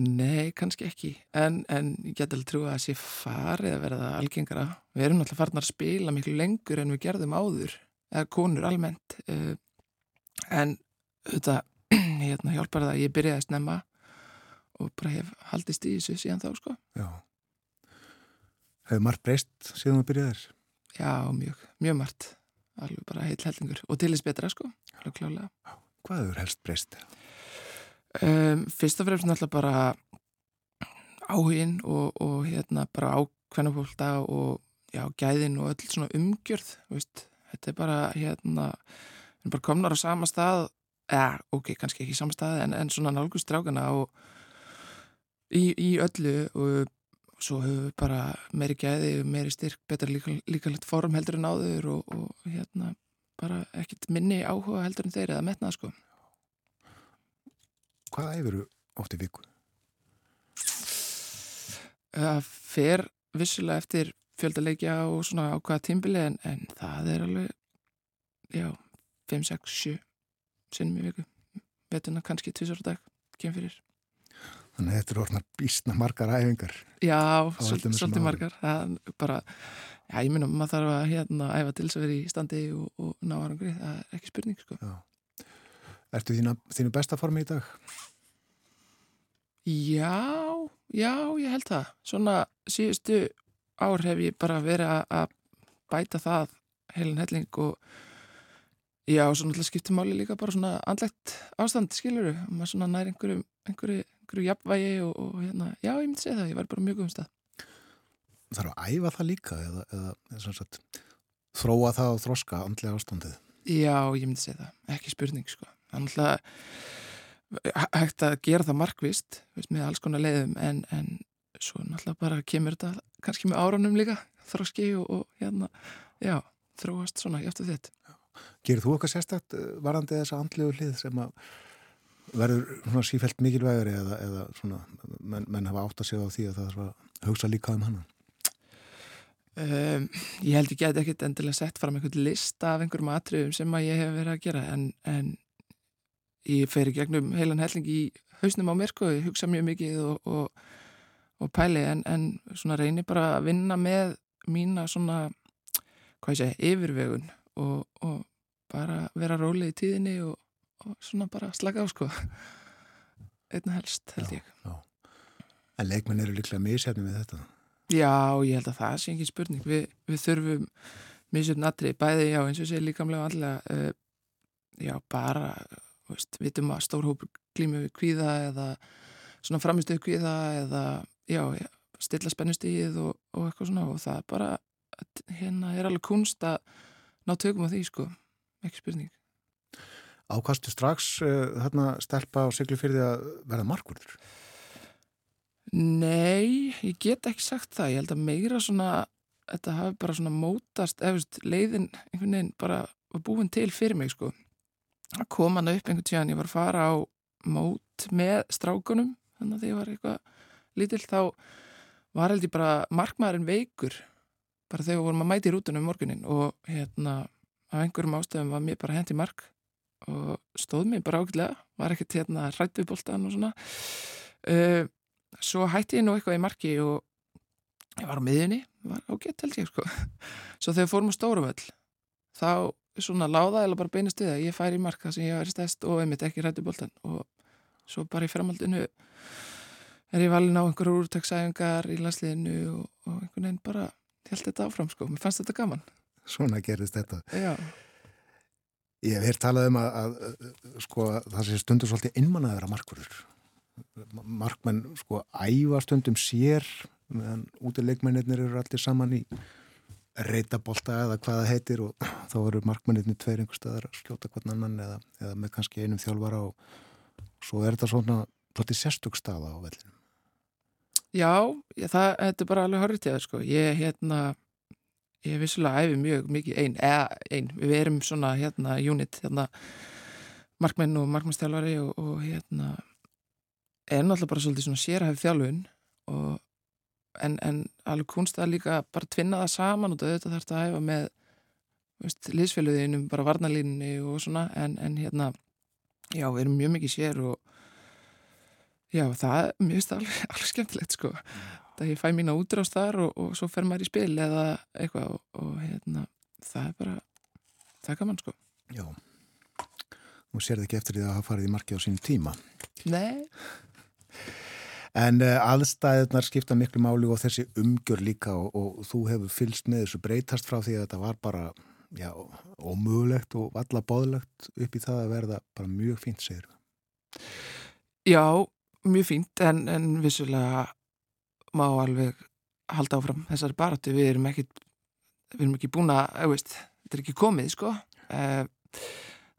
Nei, kannski ekki. En, en ég get alveg trú að það sé farið að vera það algengara. Við erum náttúrulega farin að spila miklu lengur en við gerðum áður, eða konur almennt. Eh, en þetta hérna, hjálpar það að ég byrjaði að snemma og bara hef haldist í þessu síðan þá, sko. Já. Hefur margt breyst síðan þú byrjaðir? Já, mjög, mjög margt alveg bara heill hellingur og til þess betra sko, alveg klálega Hvað hefur helst breyst? Um, Fyrst og fremst náttúrulega bara áhugin og, og hérna bara ákveðna fólkta og já, gæðin og öll svona umgjörð veist, þetta er bara hérna við erum bara komnar á sama stað eða, ok, kannski ekki sama stað en, en svona nálgust drákana og í, í öllu og svo höfum við bara meiri gæði, meiri styrk, betra líka, líka litt form heldur en áður og, og hérna bara ekkit minni áhuga heldur en þeir eða metnað sko Hvað æfur þú oft í viku? Það fer vissulega eftir fjöldaleikja og svona á hvaða tímbili en, en það er alveg, já, 5, 6, 7 sinnum í viku. Vetuna kannski tvisar á dag, kemur fyrir. Þannig að þetta eru orðnar býstna margar æfingar. Já, svolítið, árum. margar. Það er bara, já, ég minna, maður þarf að hérna æfa til þess að vera í standi og, og ná árangri. Það er ekki spurning, sko. Ertu þína, þínu besta formi í dag? Já, já, ég held það. Svona síðustu ár hef ég bara verið að- bæta það heilin helling og já, svo náttúrulega skiptir máli líka bara svona andlegt ástand, skiluru, maður svona nær einhverju, einhverju, einhverju jafnvægi og, og hérna, já, ég myndi segja það, ég var bara mjög góðum stað. Þarf að æfa það líka eða, eða, eða sem sagt, þróa það og þroska andlega ástandið? Já, ég myndi segja það, ekki spurning, sko. Náttúrulega hæ- hægt að gera það markvist, með alls konar leiðum, en, en svo náttúrulega bara kemur þetta kannski með árunum líka, þroski og, og hérna, já, þróast svona, eftir þetta. Gerir þú eitthvað sérstakt eh, varandi þessa andlegu hlið sem að verður svona sífælt mikilvægari eða, eða svona, menn, menn hafa átt að segja á því að það að hugsa líka um hana? Um, ég held ég geti ekkit endilega sett fram einhvern lista af einhverjum atriðum sem að ég hef verið að gera en, en ég fer í gegnum heilan helling í hausnum á mér sko, ég hugsa mjög mikið og, og, og pæli en, en svona reyni bara að vinna með mína svona hvað ég segi, yfirvegun og, og bara vera róleg í tíðinni og, og svona bara slaka á sko einna helst held ég En leikmenn eru líklega misjafni með þetta. Já, ég held að það sé ekki spurning. Vi, við þurfum misjöfn atrið, bæði, já, eins og sé líkamlega allega, uh, já, bara, veist, vitum að stór hópur glímu við kvíða eða svona framistuð kvíða eða, já, já stilla spennustíð og, og eitthvað svona og það er bara, hérna er alveg kunst að ná tökum á því, sko, ekki spurning. Ákastu strax uh, þarna stelpa á siglufyrði að verða markvörður? Nei, ég get ekki sagt það. Ég held að meira svona, þetta hafi bara svona mótast, eða veist, leiðin einhvern veginn bara var búin til fyrir mig, sko. Það kom hann upp einhvern tíðan, ég var að fara á mót með strákunum, þannig að því ég var eitthvað lítill, þá var held ég bara markmaðurinn veikur, bara þegar við vorum að mæti í rútunum um morgunin og hérna, af einhverjum ástöðum var mér bara hendi mark og stóð mér bara ágætlega, var ekkert hérna hrætt við boltan og svona. Uh, svo hætti ég nú eitthvað í marki og ég var á miðjunni var ágætt held ég sko svo þegar fórum á Stóruvöll þá svona láða eða bara beinast við að ég færi í marka sem ég væri stæst og einmitt ekki rætti boltan og svo bara í framhaldinu er ég valin á einhverju úrtaksæfingar í landsliðinu og, og einhvern veginn bara held þetta áfram sko, mér fannst þetta gaman Svona gerist þetta. já, Ég hef hér talað um að, að, sko, það sé stundur svolítið innmann að vera markvörður. Markmenn sko æfa stundum sér meðan útileikmennir eru allir saman í reytabolta eða hvað það heitir og þá eru markmennir tveir einhver staðar að skjóta hvern annan eða, eða með kannski einum þjálfara og svo er þetta svona svolítið sérstök staða á vellinu. já ég, það, þetta er bara alveg horrið til það sko ég hérna ég vissulega æfi mjög mikið ein, eða ein, við erum svona hérna unit, hérna markmenn og markmennstjálfari og, og hérna er náttúrulega bara svolítið svona sérhæf þjálfun og en, en alveg kunst að líka bara tvinna það saman og þetta þarf þetta að æfa með veist, liðsfjöluðinum, bara varnalínunni og svona, en, en hérna já, við erum mjög mikið sér og já, það er mjög alveg, alveg skemmtilegt sko það ég fæ mína útrást þar og, og svo fer maður í spil eða eitthvað og, og hérna, það er bara það er gaman sko Já. Nú sér það ekki eftir því að hafa farið í marki á sín tíma. Nei, En uh, aðstæðunar skipta miklu máli og þessi umgjör líka og, og þú hefur fylst með þessu breytast frá því að þetta var bara, já, ómögulegt og valla bóðlegt upp í það að verða bara mjög fínt, segir við. Já, mjög fínt en, en vissulega má alveg halda áfram þessari baráttu, við erum ekki við erum ekki búin að, þú veist þetta er ekki komið, sko Eh,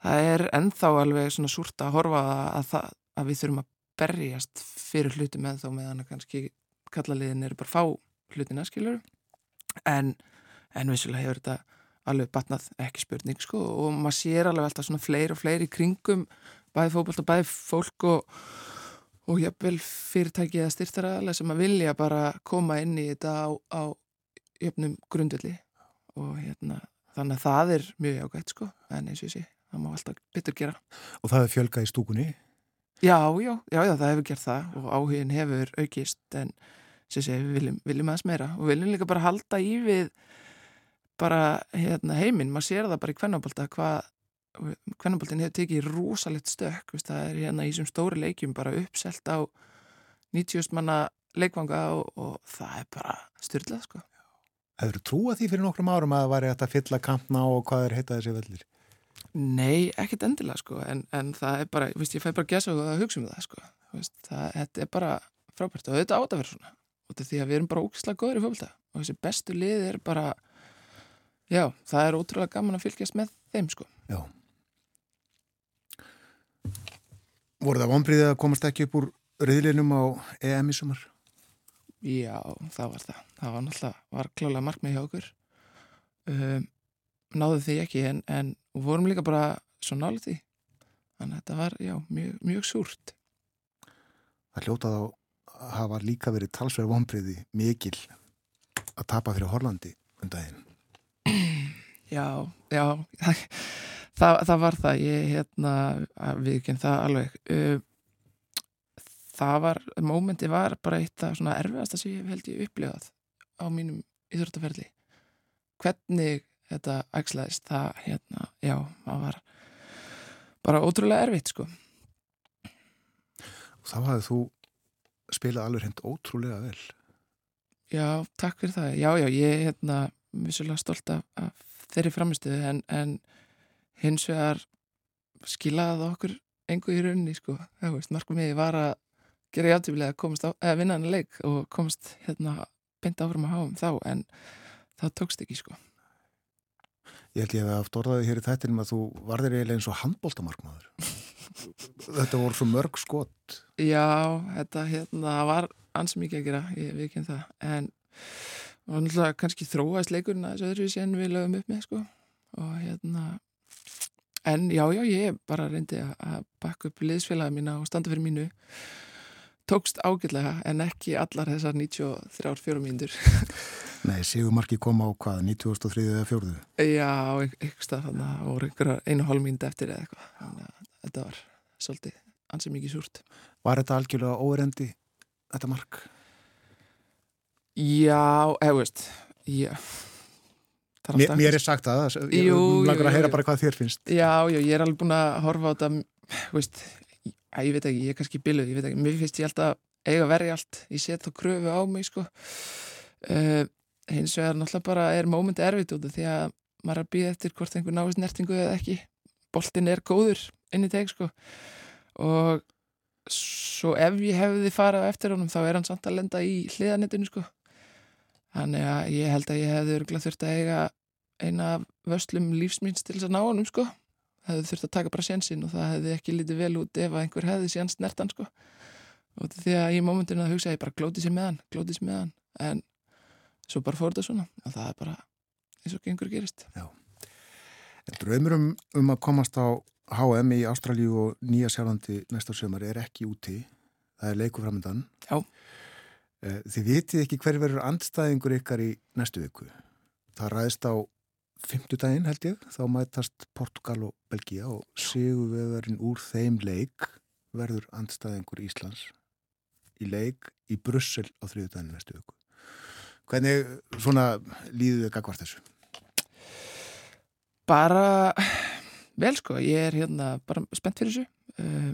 það er ennþá alveg svona súrt að horfa að, það, að við þurfum að berjast fyrir hluti með þá meðan að kannski kallaliðin eru bara fá hlutina, skilur en, en vissulega hefur þetta alveg batnað ekki spurning, sko og maður sér alveg alltaf svona fleiri og fleiri kringum bæði fókbalt og bæði fólk og og jafnvel fyrirtæki eða styrtaraðalega sem að vilja bara koma inn í þetta á, á jöfnum grundvelli. Og hérna þannig að það er mjög jágætt sko en eins og ég sé, það má alltaf betur gera. Og það er fjölga í stúkunni. Já, já, já, já, það hefur gert það og áhugin hefur aukist en sem sé, við viljum, viljum aðeins meira og viljum líka bara halda í við bara hérna, heiminn, maður sér það bara í kvennabólta hvað kvennabóltin hefur tekið rosalegt stökk veist, það er hérna í þessum stóri leikjum bara uppselt á 90 manna leikvanga og, og það er bara styrlað sko Hefur þú trúað því fyrir nokkrum árum að það væri hægt að fylla kampna og hvað er heitað þessi vellir? Nei, ekkert endilega sko en, en það er bara, veist, ég fæ bara að gesa og hugsa um það sko veist, það, þetta er bara frábært og þetta átt að vera svona og þetta er því að við erum bara ógislega góður í fólkvölda og þessi bestu lið er bara já, það er ótrúlega gaman að fylgjast með þeim sko Já. Voru það vonbriðið að komast ekki upp úr riðlinum á EM í sumar? Já, það var það. Það var náttúrulega, var klálega markmið hjá okkur. Um, náðu því ekki en, en vorum líka bara svo nálega því. Þannig að þetta var, já, mjög, mjög súrt. Það hljótað á að hafa líka verið talsverð vonbriði mikil að tapa fyrir Hollandi um daginn. Já, já, það, það var það. Ég, hérna, við ekki það alveg. Um, það var, mómenti var bara eitt af svona erfiðasta sem ég held ég upplifað á mínum íþróttaferli hvernig þetta ægslæðist, það hérna, já, það var bara ótrúlega erfitt sko Og þá hafið þú spilað alveg hend ótrúlega vel. Já, takk fyrir það, já, já, ég er hérna vissulega stolt af, af þeirri framistuðu en, en hins vegar skilaði okkur engu í rauninni sko, það veist, markum ég var að gera játtífilega að komast á, eða vinna hann leik og komast hérna beint áfram að háum þá en það tókst ekki sko. Ég held ég að haft orðaði hér í þættinum að þú varðir eiginlega eins og handbóltamarkmaður. Þetta voru svo mörg skot. Já, þetta hérna var ansið mikið að gera, ég veit ekki um það en og náttúrulega kannski þróast leikurinn að þessu öðru en við lögum upp með sko og hérna en já, já, ég bara reyndi að- bakka upp liðsfélagi mína og standa fyrir mínu tókst ágætlega en ekki allar þessar 93-4 mínútur Nei, Sigumarki kom á hvað, 93. eða 4. Já, einhver stað þannig að voru einhverja einu hálf mínúti eftir eða eitthvað þannig að þetta var svolítið ansið mikið súrt Var þetta algjörlega óerendi, þetta mark? Já, eða veist já Það er Mér, mér er sagt það, ég Jú, langar jú, að heyra jú. bara hvað þér finnst. Já, já, ég er alveg búin að horfa á þetta veist, að ég veit ekki, ég er kannski biluð, ég veit ekki, mér finnst ég alltaf eiga að verja allt, ég set þá kröfu á mig sko uh, hins vegar náttúrulega bara er mómenti erfitt út því að maður er að býða eftir hvort einhver náist nertingu eða ekki. Boltin er góður inn í teg sko. Og svo ef ég hefði farið á eftir honum þá er hann samt að lenda í hliðanettinu sko. Þannig að ég held að ég hefði örgulega þurft að eiga eina vöslum lífsmýns til þess að ná honum sko. Hefði þurft að taka bara sénsinn og það hefði ekki lítið vel út ef einhver hefði séns nertan sko. Og því að í mómentinu að hugsa ég bara glóti sér með hann, glóti sér með hann. En svo bara fór þetta svona og það er bara eins og gengur gerist Draumur um, um að komast á HM í Ástralíu og Nýja Sjálfandi næsta sömur er ekki úti. Það er leiku framöndan. Já. Eh, Þið vitið ekki hver verður andstæðingur ykkar í næstu viku. Það ræðist á fimmtudaginn held ég. Þá mætast Portugal og Belgia og sigurvegarinn úr þeim leik verður andstæðingur Íslands í leik í Brussel á þriðudaginn næstu viku. Hvernig svona líður þið gagvart þessu? bara vel sko, ég er hérna bara spennt fyrir þessu. Uh,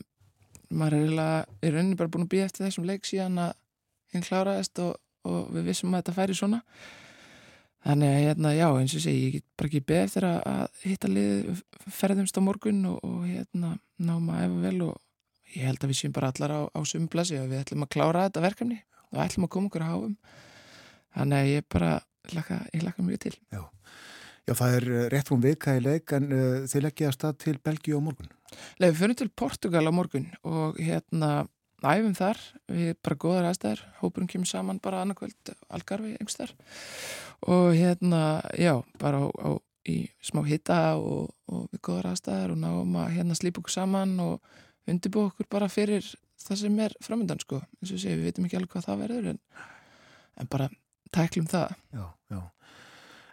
maður er eiginlega í rauninni bara búin að býja eftir þessum leik síðan að hinn kláraðist og, og við vissum að þetta færi svona. Þannig að hérna, já, eins og segi ég get bara ekki beð eftir að, að hitta lið ferðumst á morgun og, og hérna, náma að efa vel og ég held að við séum bara allar á, á sumblasi og við ætlum að klára þetta verkefni og ætlum að koma okkur að háum þannig að ég bara laka, ég laka mjög til. Já, það er eh, rétt hún vika í leik en uh, þið leggja að stað til Belgíu á morgun. Nei, við fyrir til Portugal á morgun og hérna æfum þar, við bara góðar aðstæðar, hópurum kemur saman bara annarkvöld, algarfi einhverstaðar og hérna, já, bara á, á, í smá hitta og, og við góðar aðstæðar og náum að hérna slípa okkur saman og undirbú okkur bara fyrir það sem er framöndan sko, eins og sé, við veitum ekki alveg hvað það verður en, en bara tæklum það. Já, já.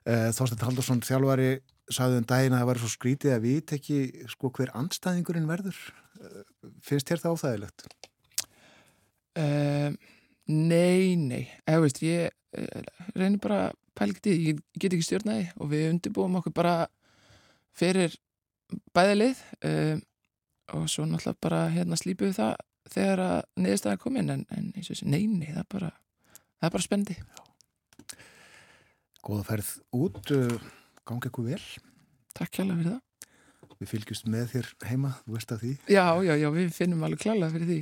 Uh, Þorstein Haldursson, þjálfari, sagði um daginn að það var svo skrítið að vita ekki sko hver andstæðingurinn verður. Uh, finnst þér það óþægilegt? Uh, nei, nei, eða veist, ég reynir bara í, ég get ekki stjórnaði og við undirbúum okkur bara fyrir bæði lið uh, og svo náttúrulega bara hérna slípum við það þegar að niðurstaða er komin en, en eins og þessi, nei, nei, það er bara það er bara spendi. Góða ferð út, uh, gangi eitthvað vel. Takk hjálpa fyrir það. Við fylgjumst með þér heima, þú veist að því. Já, já, já, við finnum alveg klálega fyrir því.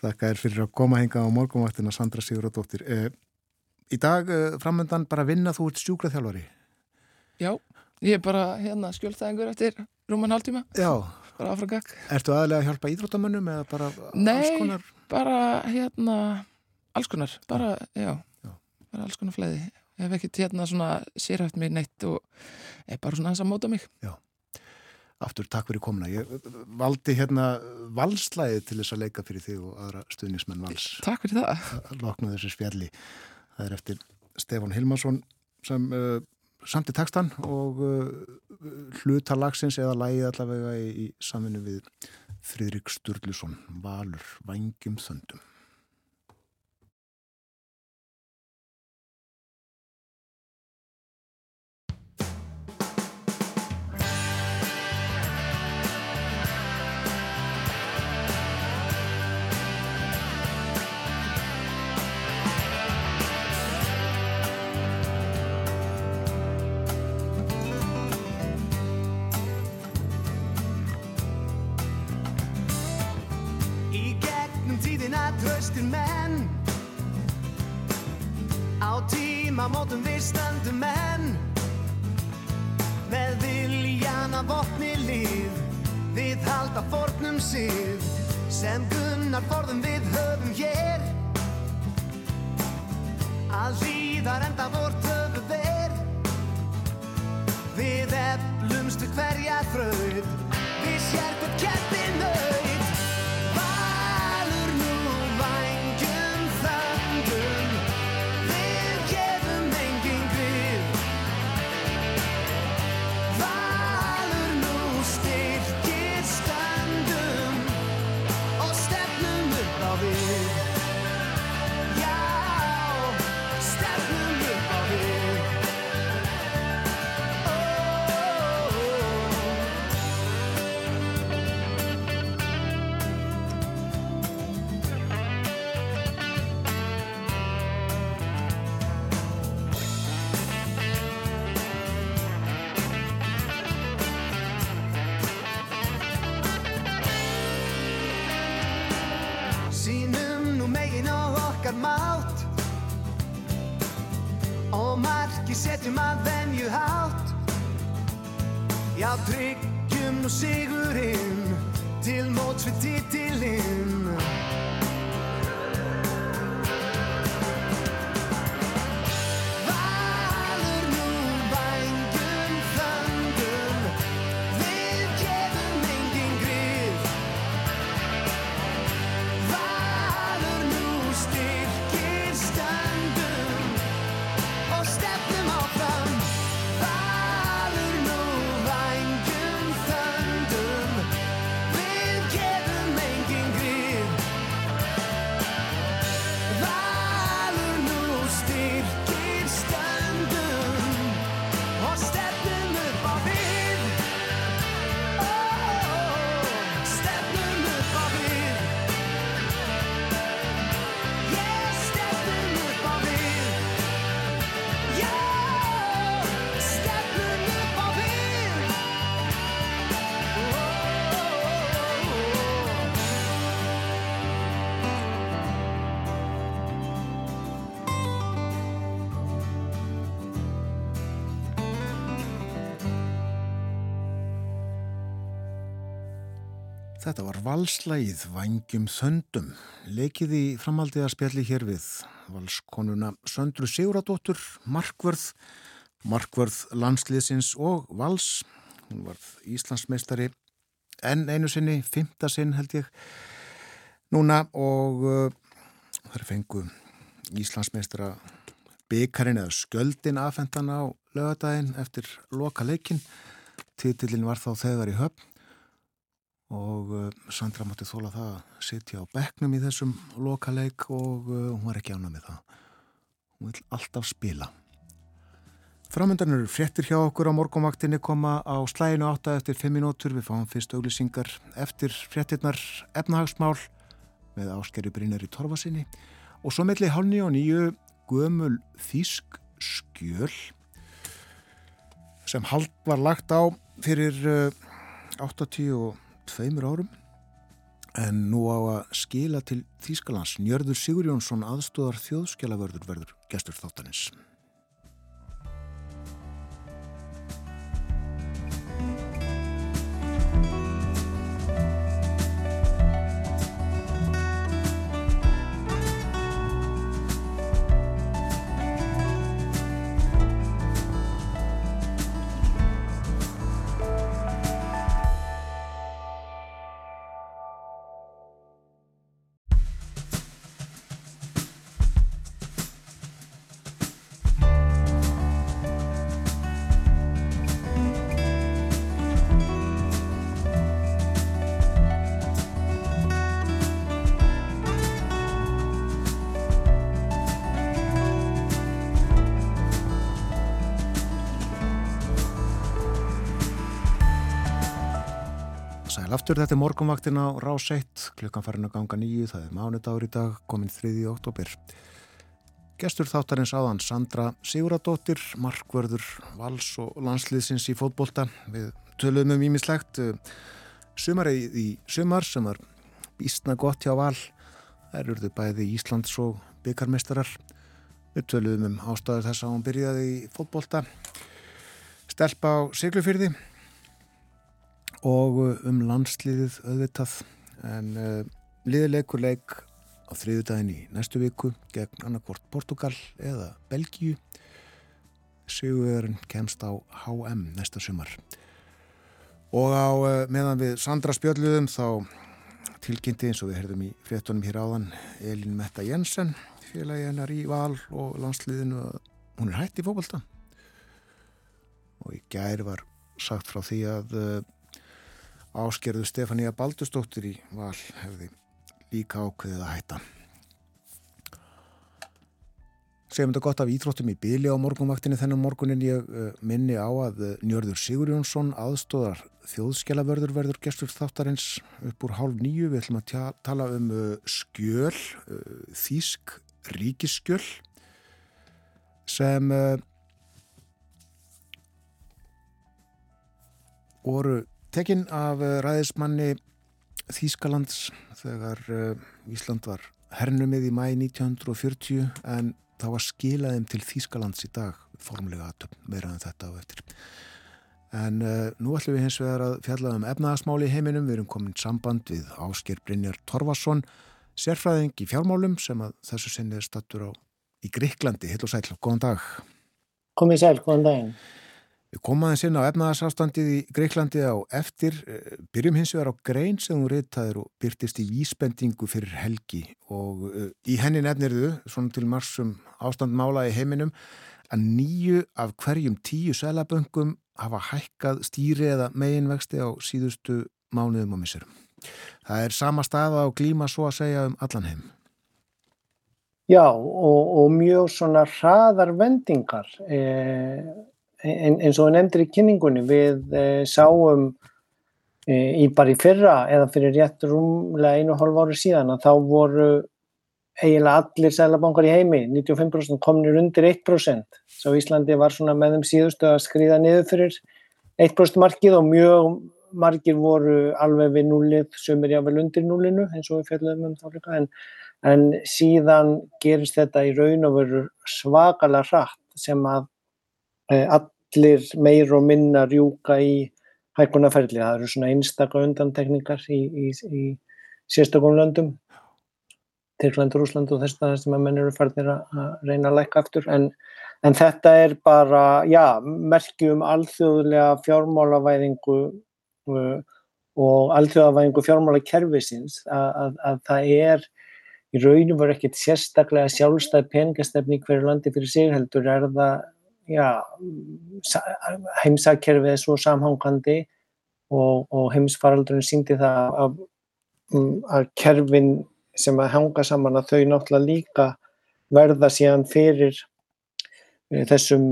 Þakka er fyrir að koma hinga á morgunvaktina Sandra Sigurðardóttir. Uh, í dag uh, framöndan bara vinna þú ert sjúkraþjálfari. Já, ég er bara hérna skjólstæðingur eftir rúman hálftíma, Já, bara áfram gakk. ertu aðlega að hjálpa íþróttamönnum eða bara alls Nei. konar? bara hérna alls konar, bara, já, Já. bara alls konar fleiði ég hef ekkert hérna svona sérhæft mig neitt og er bara svona hans að móta mig Aftur takk fyrir komuna. Ég uh, valdi hérna valslæði til þess að leika fyrir þig og aðra stuðnismenn vals. Takk fyrir það að lokna þessu spjalli. Það er eftir Stefán Hilmarsson sem uh, samti textan og uh, hluta lagsins eða lægi allavega í, í saminu við Fridrik Sturluson, Valur, Vangjum Þöndum. Tröstir menn. Á tíma mótum við stöndum menn. Með viljan að vopni líf Við halda fornum síð Sem gunnar forðum við höfum hér. Að líðar enda vort höfu ver. Við eflumst við hverja þraut. Við sérfum kettir nöyt Þetta var valslægið Vangjum Þöndum, leikið í framhaldi að spjalli hér við valskonuna Söndru Siguradóttur, Markvörð, Markvörð landsliðsins og vals. Hún var Íslandsmeistari enn einu sinni, fymta sinn held ég, núna og uh, þar fengu Íslandsmeistara byggarinn eða skjöldin aðfendan á lögadaginn eftir loka leikin. Titillin var þá þegar í höfn og uh, Sandra mátti þóla það að sitja á bekknum í þessum lokaleik og uh, hún var ekki ánað með það. Hún vil alltaf spila. Framöndan eru fréttir hjá okkur á morgumvaktinni koma á slæginu átta eftir 5 minútur. Við fáum fyrst auglýsingar eftir fréttirnar efnahagsmál með áskeri Brynjar í Torfasinni og svo melli hálni og nýju gömul þýsk skjöl sem hald var lagt á fyrir uh, 80 og tveimur árum en nú á að skila til Þýskalands Njörður Sigur Jónsson aðstóðar þjóðskjalavörður verður gestur þáttanins. Aftur, þetta er morgunvaktin á Rás 1, klukkan farin að ganga nýju, það er mánudagur í dag, komin 3. oktober. Gestur þáttarins áðan Sandra Siguradóttir, markvörður vals og landsliðsins í fótbolta. Við töluðum um ímislegt, sumarið í sumar sem var býstna gott hjá val, það eruðu bæði Íslands og byggarmestarar. Við töluðum um ástæður þess að hún byrjaði í fótbolta, stelpa á Siglufyrði og um landsliðið auðvitað. En uh, liðileikur leik á þriðu daginn í næstu viku gegn annarkvort Portugal eða Belgíu. Sigurverðin kemst á HM næsta sumar. Og á uh, meðan við Sandra spjöldluðum þá tilkynnti eins og við herðum í fréttunum hér áðan Elin Metta Jensen félagi hennar í val og landsliðinu hún er hætt í fókbalta og í gæri var sagt frá því að uh, Áskerðu Stefania Baldustóttir í val hefði líka ákveðið að hætta. Segjum þetta gott af íþróttum í byli á morgunvaktinni þennan morgunin ég uh, minni á að uh, Njörður Sigur Jónsson aðstóðar þjóðskjalavörður verður gestur þáttarins upp úr hálf nýju. Við ætlum að tala um uh, skjöl, þýsk ríkisskjöl sem voru Tekinn af ræðismanni Þýskalands þegar Ísland var hernumið í mæ 1940 en það var skilaðum til Þýskalands í dag formlega aðtöfn, meira en þetta á eftir. En uh, nú ætlum við hins vegar að fjalla um efnaðasmáli í heiminum. Við erum komin samband við Ásker Brynjar Torfarsson, sérfræðing í fjármálum sem að þessu sinni er stattur á í Gríklandi. Hill og sæl, góðan dag. Komið sæl, góðan daginn. Við komum aðeins inn á efnaðarsástandið í Greiklandi á eftir, byrjum hins vegar á grein sem þú reytaðir og byrtist í vísbendingu fyrir helgi og í henni nefnirðu, svona til marsum ástandmála í heiminum, að nýju af hverjum tíu selaböngum hafa hækkað stýri eða meginvexti á síðustu mánuðum og missurum. Það er sama staða á glíma svo að segja um allan heim. Já, og, og mjög svona hraðar vendingar. Eh, eins og nefndir í kynningunni, við eh, sáum eh, í bara í fyrra eða fyrir rétt rúmlega einu hálf ári síðan að þá voru eiginlega allir sælabankar í heimi, 95% komnir undir 1%. Svo Íslandi var svona með þeim síðustu að skrýða niður fyrir 1% markið og mjög margir voru alveg við núlið, sömur jável undir núlinu eins og við fjöldum um þá líka, en, en síðan gerist þetta í raun og veru svakalega hratt sem að allir meir og minna rjúka í hækkunarferli. Það eru svona einstaka undantekningar í, í, í sérstökum löndum, Tyrkland, Rúsland og þess að þess að menn eru færðir að reyna að lækka aftur. En, en þetta er bara, já, merkjum alþjóðlega fjármálavæðingu uh, og alþjóðavæðingu fjármálakerfisins að, að, að það er í raunum var ekkert sérstaklega sjálfstæð peningastefni hverju landi fyrir sig heldur er það já, heimsakerfið er svo samhangandi og, og heimsfaraldurinn síndi það að, að kerfin sem að hanga saman að þau náttúrulega líka verða síðan fyrir eh, þessum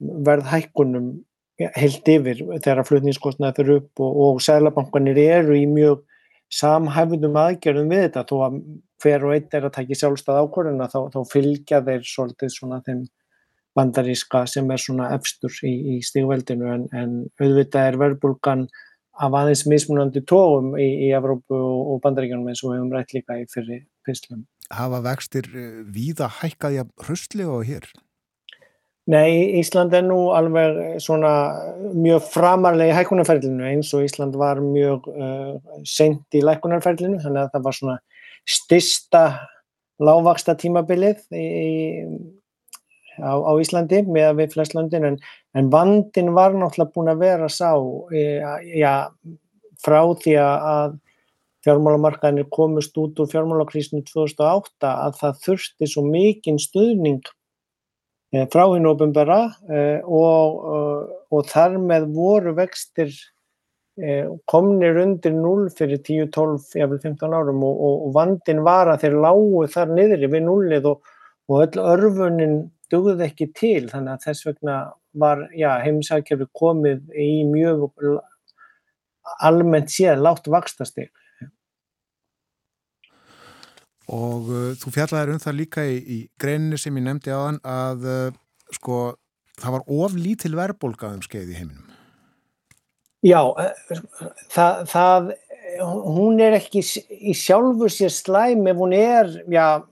verðhækkunum heilt yfir þegar að flutningskostnaði fyrir upp og, og sælabankanir eru í mjög samhæfundum aðgerðum við þetta. Þó að hver og einn er að taki sjálfstæð ákvörðuna þá, þá fylgja þeir svolítið svona þeim bandaríska sem er svona efstur í, í stígveldinu en, en auðvitað er verðbólgan af aðeins mismunandi tóum í, í Evrópu og, og bandaríkjunum eins og við höfum rætt líka í fyrir pislum. Hafa vextir eh, víða hækkaði að hrustlega og hér? Nei, Ísland er nú alveg svona mjög framarlega í hækkunarferðlinu eins og Ísland var mjög uh, sent í lækkunarferðlinu þannig að það var svona stista lágvaksta tímabilið í, á, á Íslandi með að við flestlöndin en, en vandin var náttúrulega búin að vera sá e, ja, frá því að fjármálamarkaðinir komist út úr fjármálakrísinu 2008 að það þurfti svo mikinn stuðning e, frá hinn ofinbera e, og, og, og þar með voru vextir e, komnir undir 0 fyrir 10, 12, jafnvel 15 árum og, og vandin var að þeir lágu þar niður við nullið og öll örfunin dugði ekki til þannig að þess vegna var heimsækjafi komið í mjög almennt séð látt vakstastig. Og uh, þú fjallaði um það líka í, í greinni sem ég nefndi á hann að uh, sko það var oflítil verðbólka um skeið í heiminum. Já, uh, það, það hún er ekki í sjálfu sér slæm ef hún er já,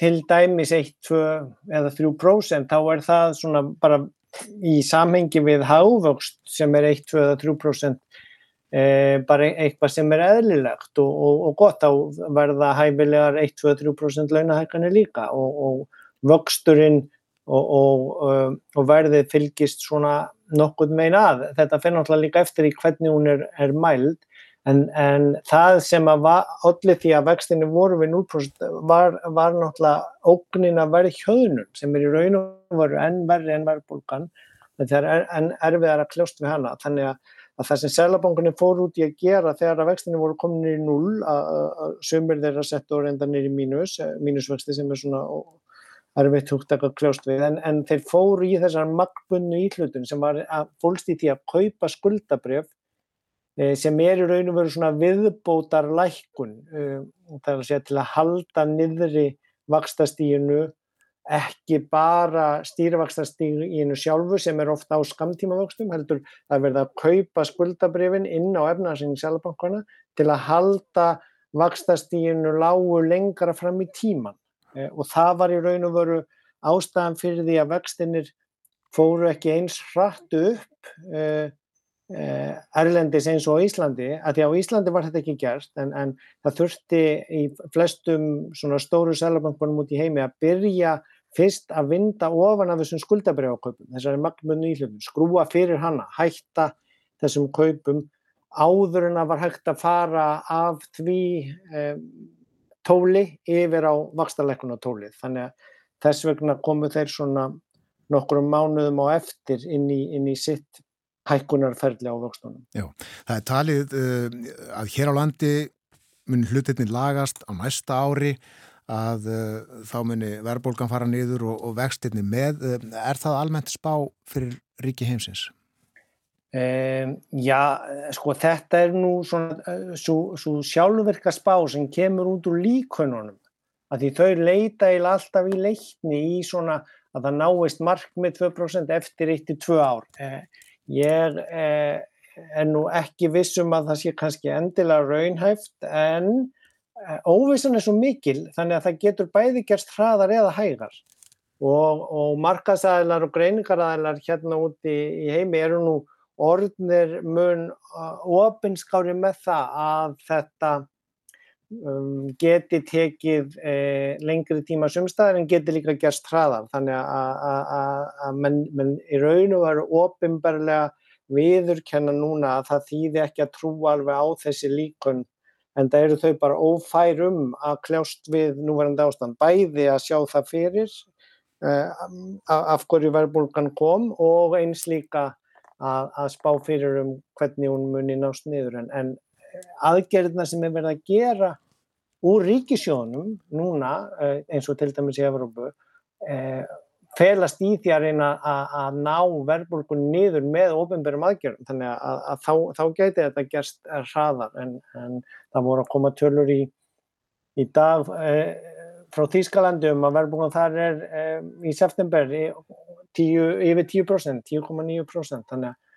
til dæmis 1, 2 eða 3% þá er það svona bara í samhengi við hávöxt sem er 1, 2 eða 3% e, bara eitthvað sem er eðlilegt og, og, og gott á verða hæfilegar 1, 2, 3% launahækkanir líka og, og vöxturinn og verðið fylgist svona nokkuð megin að. Þetta fyrir náttúrulega líka eftir í hvernig hún er, er mæld En, en það sem að allir því að vextinni voru við 0% var, var náttúrulega ógnin að verði hjöðnum sem er í raun og veru enn verri enn verðbólgan. Það er enn erfiðar að kljóst við hana. Þannig að, að það sem selabankunni fór út í að gera þegar að vextinni voru komin í 0 að sömur þeirra sett og reynda nýri mínus eh, mínusvexti sem er svona erfiðt húgt að kljóst við. En, en þeir fóru í þessar magbunnu íhlutun sem var að fólst í því að kaupa skuldabrjöf sem er í raun og veru svona viðbótar lækkun eh, það er að segja til að halda niðri vakstastíginu ekki bara stýrivakstastíginu sjálfu sem er ofta á skamtímavöxtum heldur að verða að kaupa skuldabrifin inn á efnarsynning sjálfbankana til að halda vakstastíginu lágu lengra fram í tíman eh, og það var í raun og veru ástæðan fyrir því að vextinir fóru ekki eins hratt upp Eh, Erlendis eins og Íslandi að því á Íslandi var þetta ekki gerst en, en það þurfti í flestum svona stóru selabankunum út í heimi að byrja fyrst að vinda ofan af þessum skuldabrjákaupum þessari magnmunni íhljöfum, skrúa fyrir hana hætta þessum kaupum áður en að var hægt að fara af því eh, tóli yfir á vakstarleikuna tólið þannig að þess vegna komu þeir svona nokkur mánuðum á eftir inn í, inn í sitt hækkunarferðli á vöxtunum. Já, það er talið uh, að hér á landi mun hlutinni lagast á næsta ári að uh, þá muni verðbólgan fara niður og, og vextinni með. Uh, er það almennt spá fyrir ríki heimsins? Um, já, sko þetta er nú svona uh, svo sjálfverka spá sem kemur út úr líkununum að því þau leita í alltaf í leikni í svona að það náist markmið 2% eftir 1-2 ár. Eh, Ég eh, er nú ekki vissum að það sé kannski endilega raunhæft en eh, óvissan er svo mikil þannig að það getur bæði gerst hraðar eða hægar. Og, og markasæðilar og greiningaræðilar hérna úti í heimi eru nú orðnir mun ofinskári með það að þetta um, geti tekið eh, lengri tíma sumstæðar en geti líka gerst hraðar. Þannig að- menn, menn í raun og veru ofinbarlega viðurkenna núna að það þýði ekki að trúa alveg á þessi líkun en það eru þau bara ófær um að kljást við núverandi ástand. Bæði að sjá það fyrir uh, af hverju verðbólgan kom og eins líka að, að spá fyrir um hvernig hún muni nást niður. En, en aðgerðina sem er verið að gera úr ríkisjónum núna eh, eins og til dæmis í Evrópu eh, felast í því að reyna að, ná verðbólgun niður með ofinberum aðgerðum. Þannig að, að þá, þá gæti þetta gerst eh, hraðar en, en það voru að koma tölur í, í dag frá Þýskalandi um að verðbólgun þar er í september í, tíu, yfir 10%, 10,9% þannig að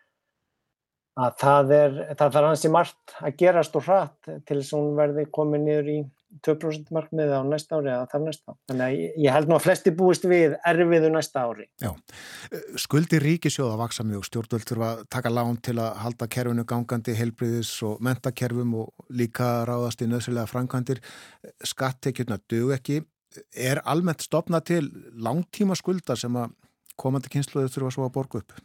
að það er, það er hansi margt að gerast og hratt til þess að hún verði komið niður í 2% markmiði á næsta ári eða þar næsta. Þannig að ég- held nú að flesti búist við erfiðu næsta ári. Skuldi ríkisjóða vaksa mjög stjórnvöld þurfa að taka lán til að halda kerfinu gangandi helbriðis og mentakerfum og líka ráðast í nöðsynlega framkvæmdir. Skattekjurna dög ekki. Er almennt stopna til langtíma skulda sem að komandi kynsluður þurfa svo að borga upp?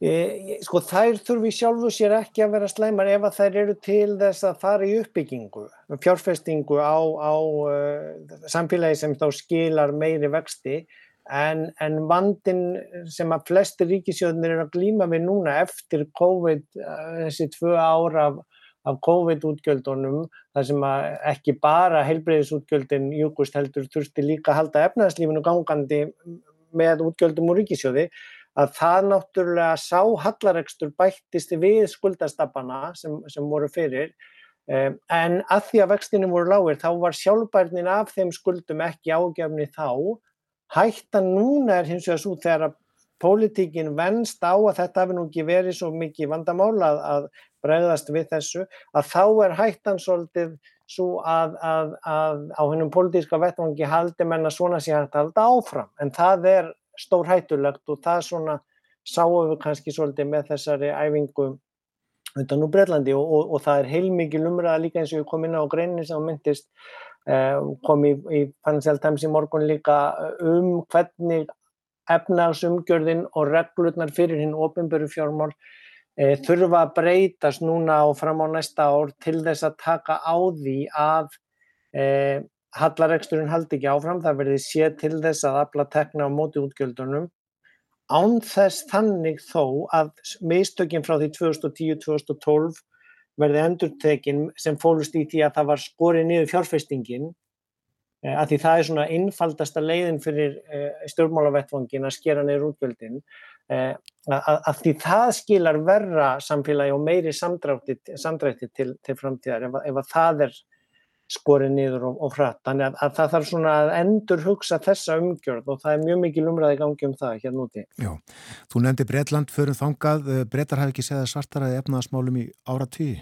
Sko þær þurfi sjálfu sér ekki að vera slæmar ef að þær eru til þess að fara í uppbyggingu, fjárfestingu á, á uh, samfélagi sem þá skilar meiri vexti. En, en vandin sem að flesti ríkisjóðnir eru að glíma við núna eftir COVID, uh, þessi tvö ára af, af COVID-útgjöldunum, þar sem að ekki bara heilbreyðisútgjöldin júkust heldur þurfti líka að halda efnaðslífinu gangandi með útgjöldum úr ríkisjóði, að það náttúrulega sá hallarekstur bættist við skuldastappana sem, sem voru fyrir. Um, en að því að vextinu voru lágir þá var sjálfbærnin af þeim skuldum ekki ágefni þá. Hættan núna er hins vegar svo þegar að pólitíkin venst á að þetta hafi nú ekki verið svo mikið vandamál að, að bregðast við þessu að þá er hættan svolítið svo að, að, að á hennum pólitíska vettvangi haldi menna svona sé hægt að halda áfram. En það er stór hættulegt og það svona sáum við kannski svolítið með þessari æfingu undan úr Breitlandi og, og, og það er heilmikið lumraða líka eins og ég kom inn á greinin sem myndist eh, kom í, í Financial Times í morgun líka um hvernig efnagsumgjörðin og reglurnar fyrir hinn ofinböru fjármál eh, þurfa að breytast núna og fram á næsta ár til þess að taka á því að eh, hallareksturinn haldi ekki áfram, það verði séð til þess að afla tekna á móti útgjöldunum. Án þess þannig þó að mistökin frá því 2010-2012 verði endurtekin sem fólust í því að það var skorið niður fjárfestingin eh, að því það er svona einfaldasta leiðin fyrir eh, stjórnmálavettvangin að skera niður útgjöldin eh, að, því það skilar verra samfélagi og meiri samdrætti, til, til framtíðar ef að það er skorið niður og, og hratt. Þannig að, að það þarf svona að endur hugsa þessa umgjörð og það er mjög mikil umræði gangi um það hérna úti. Já, þú nefndi Bretland förum þangað, Bretar hafi ekki segið svartaraði efnaðasmálum í áratvíi.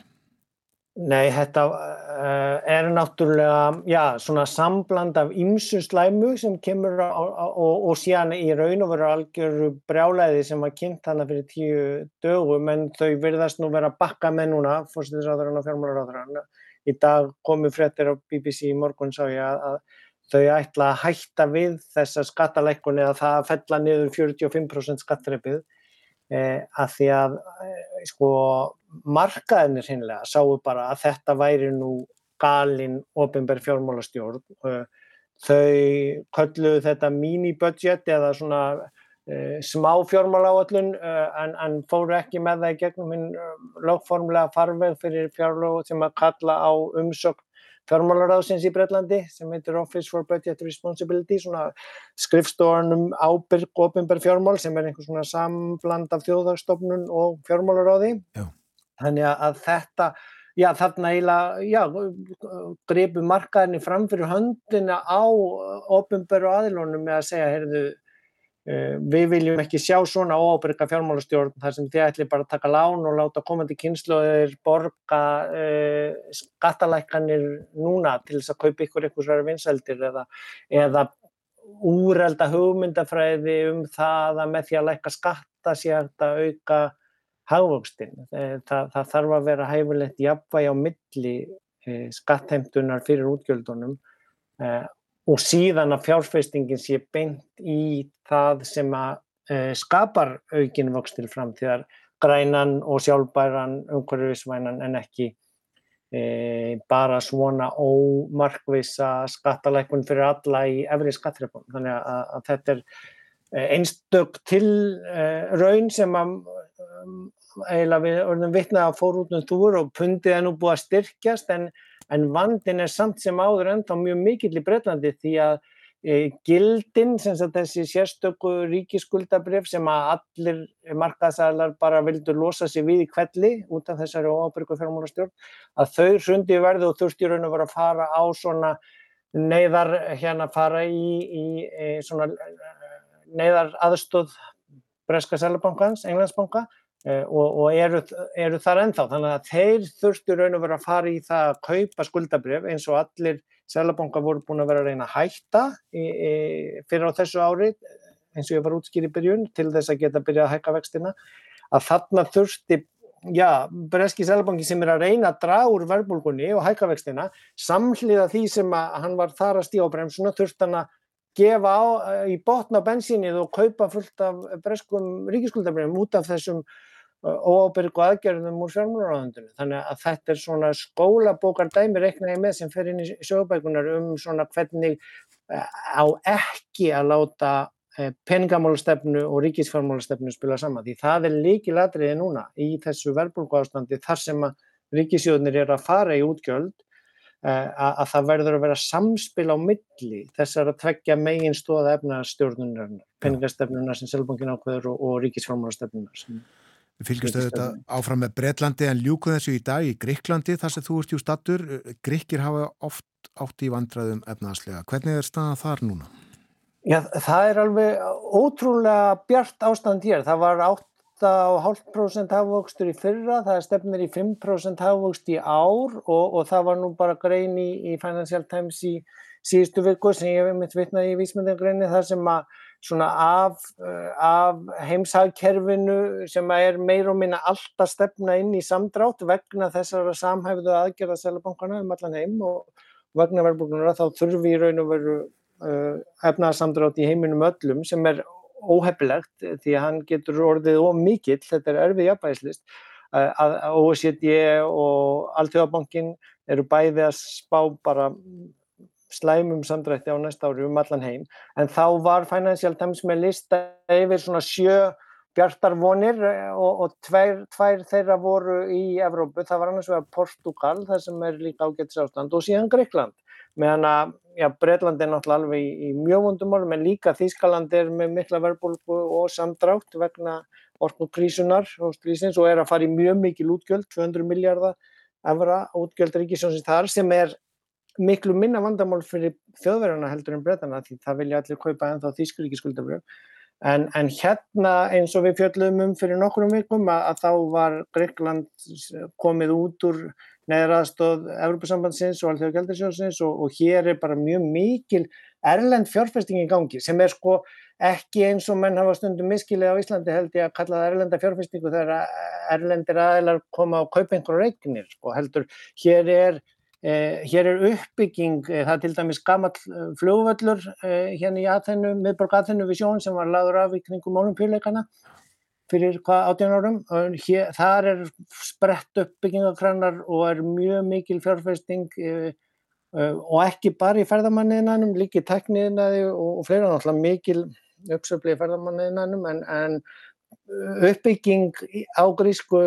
Nei, þetta uh, er náttúrulega, já, svona sambland af ymsu slæmu sem kemur á, á, og, og síðan í raun og veru algjöru brjálæði sem var kynnt hana fyrir tíu dögum en þau virðast nú vera bakka með núna, fórstæðisráðurinn og fjármálaráðurinn. Í dag komu fréttir á BBC í morgun sá ég að, að þau ætla að hætta við þessa skattalækkun eða það að fella niður 45% skattreipið eh, að því að eh, sko markaðinir hinnlega sáu bara að þetta væri nú galin ofinberð fjármálastjórn eh, þau kölluðu þetta mini-budget eða svona smá fjármáláallun uh, en, en fóru ekki með það í gegnum hinn uh, lögformlega farveg fyrir fjárlög sem að kalla á umsökn fjármálaráðsins í Breitlandi sem heitir Office for Budget Responsibility, svona skrifstofanum ábyrg og ofinberð fjármál sem er einhvers svona samfland af þjóðarstofnun og fjármálaráði. Já. Þannig að þetta Já, þarna eiginlega, já, gripu markaðinni fram fyrir höndina á ofinberu aðilónum með að segja, heyrðu, við viljum ekki sjá svona óábyrga fjármálastjórn þar sem þið ætli bara að taka lán og láta komandi kynsluðir borga uh, skattalækkanir núna til þess að kaupa ykkur ykkur sværi vinseldir eða, eða úrelda hugmyndafræði um það að með því að lækka skatta sé að auka hagvöxtin. Það, það þarf að vera hæfulegt jafnvægi á milli skattheimtunar fyrir útgjöldunum og síðan að fjárfestingin sé beint í það sem að e, skapar aukin vöxtir framtíðar grænan og sjálfbæran umhverfisvænan en ekki e, bara svona ómarkvisa skattalækun fyrir alla í efri skattrefum. Þannig að, að þetta er einstök til uh, raun sem að um, eiginlega við orðum vitnað að fór út um þúr og pundið er nú búið að styrkjast en, en vandin er samt sem áður enda mjög mikill í Breitlandi því að e, gildin, þessi sérstöku ríkiskuldabrif sem að allir markaðsælar bara vildur losa sig við í kvelli út af þessari óábyrgu fjármálastjórn, að þau hrundi verðu og þurfti raun að vera að fara á svona neyðar hérna fara í, í, í svona neyðar aðstóð Breska Sælabankans, Englandsbanka og, og eru, eru þar ennþá. Þannig að þeir þurftu raun og vera að fara í það að kaupa skuldabref eins og allir Sælabanka voru búin að vera að reyna að hætta í, í, fyrir á þessu ári eins og ég var útskýr í byrjun til þess að geta byrjað að hækka vextina að þarna þurfti já, Breski Sælabanki sem er að reyna að draga úr verbulgunni og hækka vextina samhliða því sem að hann var þar að stíða á bremsuna þurfti hann að gefa á, í botna bensinnið og kaupa fullt af breskum ríkiskuldabrifum út af þessum óábyrgu aðgerðum úr fjármálaráðundinu. Þannig að þetta er svona skólabókar dæmi reiknaði með sem fer inn í sögubækunar um svona hvernig á ekki að láta peningamálastefnu og ríkisfjármálastefnu spila saman. Því það er líki ladriði núna í þessu verbulgu ástandi þar sem að ríkisjóðnir er að fara í útgjöld að það verður að vera samspil á milli þessar að tveggja megin stóða efnastjórnunar, peningastefnunar sem Selbankin ákveður og, og ríkisfjármálastefnunar sem Við fylgjumst þetta áfram með Breitlandi en ljúkuð þessu í dag í Gríklandi þar sem þú ert jú stattur. Gríkir hafa oft átt í vandraðum efnaðslega. Hvernig er staðan þar núna? Já, það er alveg ótrúlega bjart ástand hér. Það var 8,5% hafvöxtur í fyrra, það stefnir í 5% hafvöxt í ár og, og það var nú bara grein í, í Financial Times í síðustu virku sem ég hef mitt vitnaði í vísmyndagreinu þar sem að svona af, af heimshagkerfinu sem er meir og minna alltaf stefna inn í samdrátt vegna þessara samhæfðu aðgerða selabankana um allan heim og vegna verðbúrkunar þá þurfi í raun og veru uh, efnaðarsamdrátt í heiminum öllum sem er óhefilegt því að hann getur orðið of mikill, þetta er erfið jafnvægislist að OECD og Alþjóðabankin eru bæði að spá bara slæmum samdrætti á næsta ári um allan heim. En þá var Financial Times með lista yfir svona sjö bjartarvonir og, og tvær, tvær þeirra voru í Evrópu, það var annars vegar Portugal það sem er líka ágættis ástand og síðan Greikland meðan að já, Breitland er náttúrulega alveg í, í mjög vondumál en líka Þískaland er með mikla verbulgu og samdrátt vegna orkukrísunar og strísins og er að fara í mjög mikil útgjöld 200 miljardar evra útgjöld ríkisjónsins þar sem er miklu minna vandamál fyrir þjóðverðarna heldur en breytana því það vilja allir kaupa ennþá þýskuríki skuldabrjöf en, en hérna eins og við fjöldum um fyrir nokkrum vikum að, að þá var Greikland komið út úr neðraðstóð Evropasambandsins og Alþjóða Gjaldarsjónsins og, og hér er bara mjög mikil erlend fjárfesting í gangi sem er sko ekki eins og menn hafa stundum miskilið á Íslandi held ég að kalla það erlenda fjárfestingu þegar erlendir aðeinar koma á kaup einhverju reiknir sko heldur hér er Eh, hér er uppbygging, eh, það er til dæmis gammal fljóvöllur eh, hérna í Aþennu, miðborg Aþennu við sjón sem var laður af í kringum ólimpíuleikana fyrir hvað 18 árum. Hér, þar er sprett uppbyggingakrannar og er mjög mikil fjárfesting eh, og ekki bara í ferðamanniðinanum, líki tekniðinaði og, og fleira náttúrulega mikil uppsöfli í ferðamanniðinanum en, en uppbygging á grísku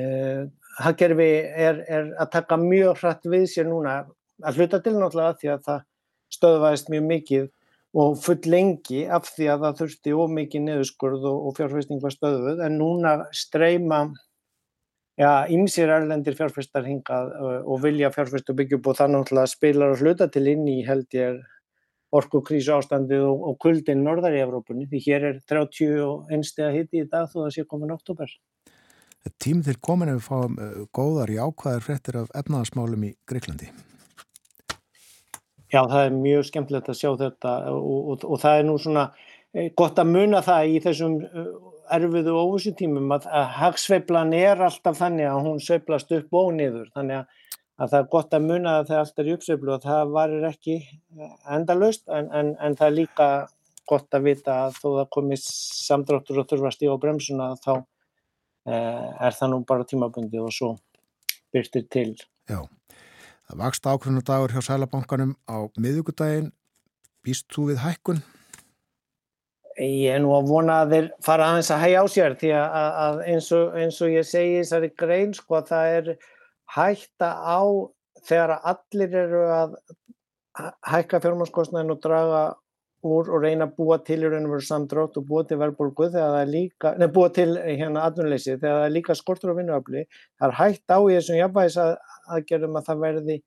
eh, hagkerfi er, er að taka mjög hratt við sér núna að hluta til náttúrulega því að það stöðvæðist mjög mikið og full lengi af því að það þurfti ómikið neðuskurð og, og fjárfesting var stöðuð en núna streyma já, ymsir erlendir fjárfestar hingað og vilja fjárfest og byggja upp og það náttúrulega spilar að hluta til inn í held ég orkukrísu ástandið og, og kuldin norðar í Evrópunni því hér er 31 steg að hitti í dag þó að það sé komin oktober tímið til komin ef við fáum uh, góðar í ákvæðar frettir af efnaðasmálum í Greiklandi? Já, það er mjög skemmtilegt að sjá þetta og, og, og það er nú svona gott að muna það í þessum erfiðu óvissu tímum að, að hagsveiflan er alltaf þannig að hún sveiflast upp og niður þannig að, að það er gott að muna að það er í uppsveiflu og það varir ekki endalaust en, en, en það er líka gott að vita að þó það komið samdráttur og þurfa stífa á bremsuna þá eh, er það nú bara tímabundi og svo byrtir til. Já, það vakst ákveðinu dagur hjá Sælabankanum á miðugudaginn. Býst þú við hækkun? Ég er nú að vona að þeir fara aðeins að hægja á sér því að, að eins, og, eins og ég segi þessari grein sko að það er hætta á þegar allir eru að hækka fjármannskostnæðin og draga úr og reyna að búa til í raun og veru samdrátt og búa til verðbólgu þegar það er líka, nefn búa til hérna atvinnuleysi þegar það er líka skortur á vinnuafli. Það er hægt á í þessum jafnvægis að, aðgerðum að það verði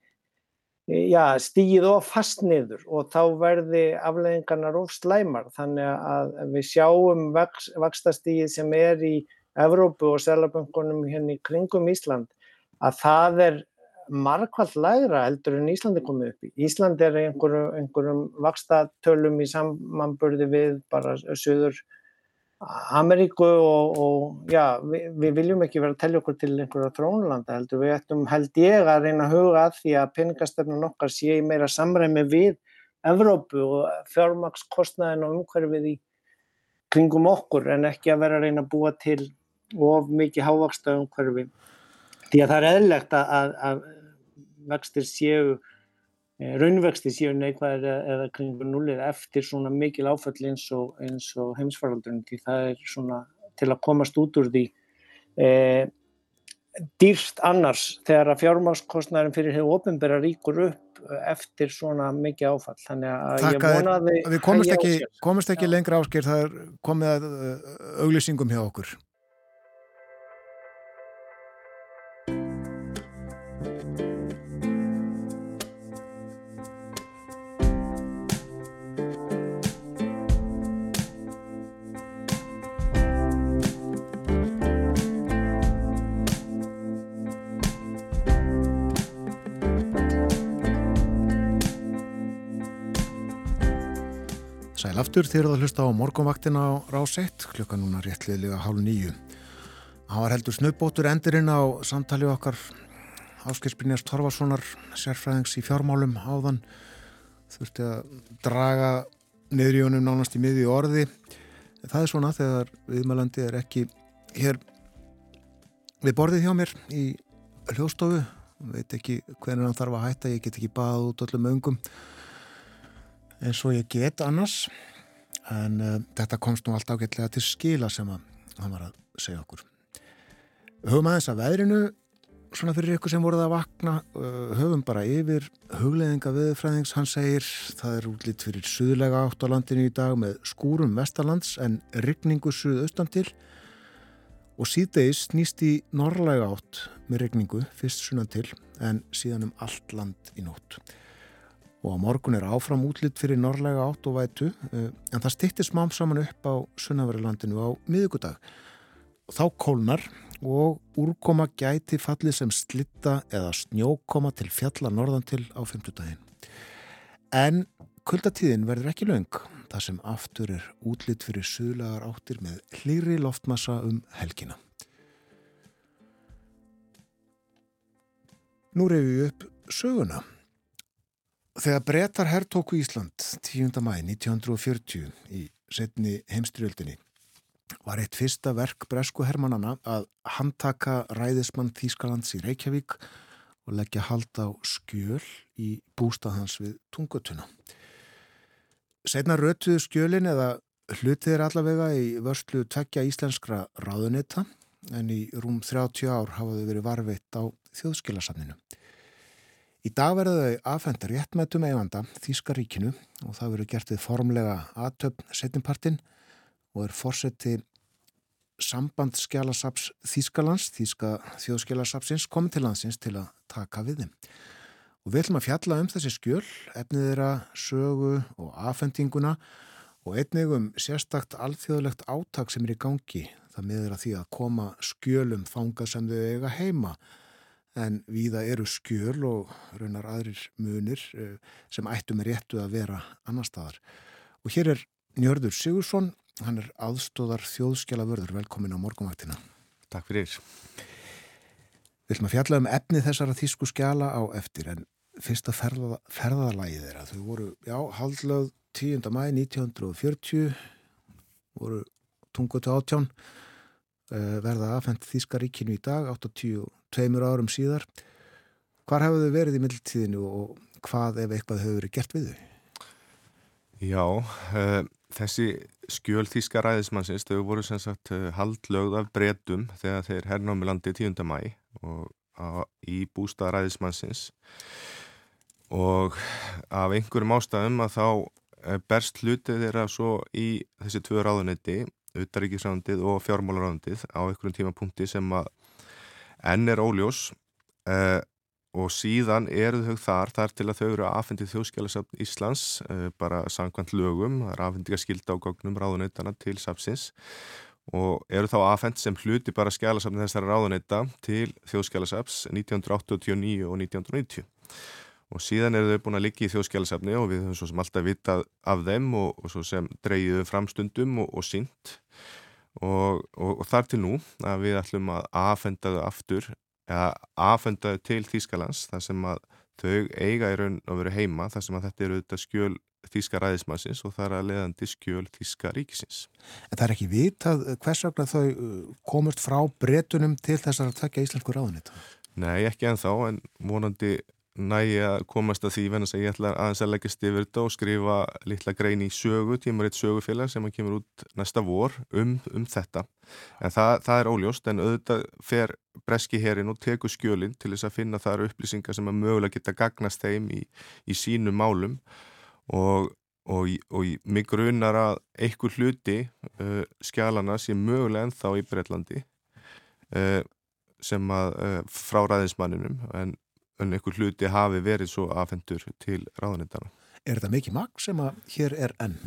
já, stíð og fast niður og þá verði afleggingarnar of slæmar þannig að við sjáum vaks, vakstastíð sem er í Evrópu og selaböngunum hérna í kringum Ísland að það er markvallt lægra heldur en Íslandi komið upp í. Ísland er einhverjum, einhverjum vakstatölum í samanburði við bara söður Ameríku og, og já, við, við viljum ekki vera að tellja okkur til einhverja þrónulanda heldur, við ættum held ég að reyna að huga að því að peningastefnun okkar sé meira samræmi við Evrópu og fjármakskostnaðin og umhverfið í kringum okkur en ekki að vera að reyna að búa til of mikið hávaksta umhverfi. Því að það er eðlegt að, að, að vextir séu Eh, raunvexti séu neikvæðir eða, kringur nullið eftir svona mikil áföll eins og, og heimsfaraldurinn því það er svona til að komast út úr því. E, dýrst annars þegar að fjármáskostnærin fyrir hefur ofinbæra ríkur upp eftir svona mikið áfall. Þannig að Takk ég vonaði að við komumst ekki, ekki lengra ásker það er komið að auglýsingum hjá okkur aftur þegar það hlusta á morgunvaktina á rásett, klukka núna réttliðlega hálf nýju. Það var heldur snöbbótur endurinn á samtali okkar Áskilsbyrnjars Torfarssonar, sérfræðings í fjármálum áðan, þurfti að draga honum nánast í miði orði. Það er svona þegar viðmælandi er ekki hér við borðið hjá mér í hljóstofu, veit ekki hvernig hann þarf að hætta, ég get ekki baðað út öllum öngum eins og ég get annars. En uh, þetta komst nú allt ágætlega til skila sem að hann var að segja okkur. Höfum aðeins að veðrinu svona fyrir ykkur sem voruð að vakna. Uh, höfum bara yfir hugleðinga viðfræðings, hann segir það er útlýtt fyrir suðlega átt á landinu í dag með skúrum vestalands en rigningu suðaustan til. Og síðdeis snýst í norrlega átt með rigningu fyrst sunnan til en síðan um allt land í nótt og á morgun er áfram útlitt fyrir norrlega átt og vætu eh, en það stýttir smám saman upp á Sunnaverilandinu á miðugudag. Þá kólnar og úrkoma gæti fallið sem slitta eða snjókoma til fjalla norðan til á fymtudagin. En kuldatíðin verður ekki laung þar sem aftur er útlitt fyrir suðlegar áttir með hlýri loftmassa um helgina. Nú reyfum við upp söguna. Þegar brettar herrtóku Ísland 10. mæ 1940 í setni heimstyrjöldinni var eitt fyrsta verk bresku hermannana að handtaka ræðismann Þýskalands í Reykjavík og leggja hald á skjöl í bústað hans við tungutuna. Setna rötuðu skjölin eða hlutið er allavega í vörslu tvekja íslenskra ráðunita en í rúm 30 ár hafaðu verið varveitt á þjóðskilasafninu. Í dag verða þau aðfenda réttmættum eiganda Þískaríkinu og það verður gert við formlega aðtöfn setjumpartin og er fórseti sambandskjálasaps Þískalands, Þíska þjóðskjálasapsins, komið til landsins til að taka við þeim. Og við ætlum að fjalla um þessi skjöl, efnið þeirra, sögu og aðfendinguna og einnig um sérstakt alþjóðlegt áttak sem er í gangi. Það miður að því að koma skjölum þangað sem þau eiga heima en viða eru skjöl og raunar aðrir munir eh, sem ættum er réttu að vera annar staðar. Og hér er Njörður Sigursson, Hann er aðstóðar þjóðskjala vörður. Velkomin á morgunvaktina. Takk fyrir. Við ætlum að fjalla um efni þessara þýsku skjala á eftir en fyrsta ferða, ferðalægið þeirra. Þau voru, já, haldlöð 10. mæ 1940 voru tungutu átján uh, verða afhengt Þíska ríkinu í dag 82 árum síðar. Hvar hefur þau verið í mildtíðinu og hvað ef eitthvað hefur verið gert við þau? Já, uh, þessi skjöl þýska ræðismannsins, þau voru sem sagt uh, haldlögð af breytum þegar þeir hernámi landi 10. mæ og á, í bústað ræðismannsins og af einhverjum ástæðum að þá uh, berst hlutið þeirra svo í þessi tvö ráðunetti, utaríkisráðundið og fjármálaráðundið á einhverjum tímapunkti sem að enn er óljós og og síðan eru þau þar þar til að þau eru aðfendið þjóðskjálasafn Íslands uh, bara sangkvæmt lögum það er aðfendið að skilda á gognum ráðuneytana til safnsins og eru þá aðfend sem hluti bara skjálasafni þessara ráðuneyta til þjóðskjálasafns 1989 og 1990 og síðan eru þau búin að liggja í þjóðskjálasafni og við höfum svo sem alltaf vitað af þeim og, og svo sem dreyjuðum framstundum og, og sínt og, og þar til nú að við ætlum að aðfenda þau aftur eða aðfendaðu til Þýskalands þar sem að þau eiga í raun að vera heima þar sem að þetta eru auðvitað skjöl Þýska ræðismansins og það er að leiðandi skjöl Þýska ríkisins. En það er ekki vitað hvers vegna þau komast frá bretunum til þess að takja íslensku ráðunit? Nei, ekki ennþá en vonandi nægi að komast að því venast að ég ætla aðeins að leggjast yfir þetta og skrifa litla grein í sögu, tímaritt sögufélag sem að kemur út næsta vor um, um þetta. En það, það er óljóst en auðvitað fer breski herin og tekur skjölinn til þess að finna þar upplýsingar sem að mögulega geta gagnast þeim í, í sínu málum og, og, og mig grunar að einhver hluti uh, skjálana sé mögulega ennþá í Breitlandi uh, sem að uh, frá ræðismanninum en en einhver hluti hafi verið svo afhendur til ráðanindana. Er þetta mikið magn sem að hér er enn?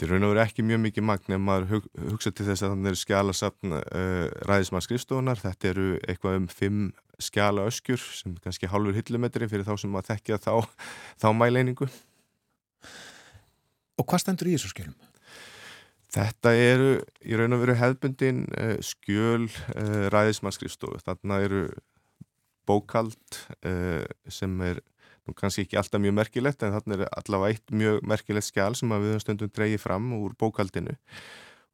Þetta er raun og verið ekki mjög mikið magn ef maður hug, hugsa til þess að þannig er skjálasafn uh, ræðismannskrifstofunar. Þetta eru eitthvað um fimm skjála öskjur sem er kannski halvur hillumetri fyrir þá sem maður þekkja þá, þá mæleiningu. Og hvað stendur í þessu skjölum? Þetta eru í raun og verið hefbundin uh, skjöl uh, ræðismannskrifstofu. Þarna eru bókald uh, sem er nú kannski ekki alltaf mjög merkilegt en þarna er allavega eitt mjög merkilegt skjál sem við höfum stundum dreyið fram úr bókaldinu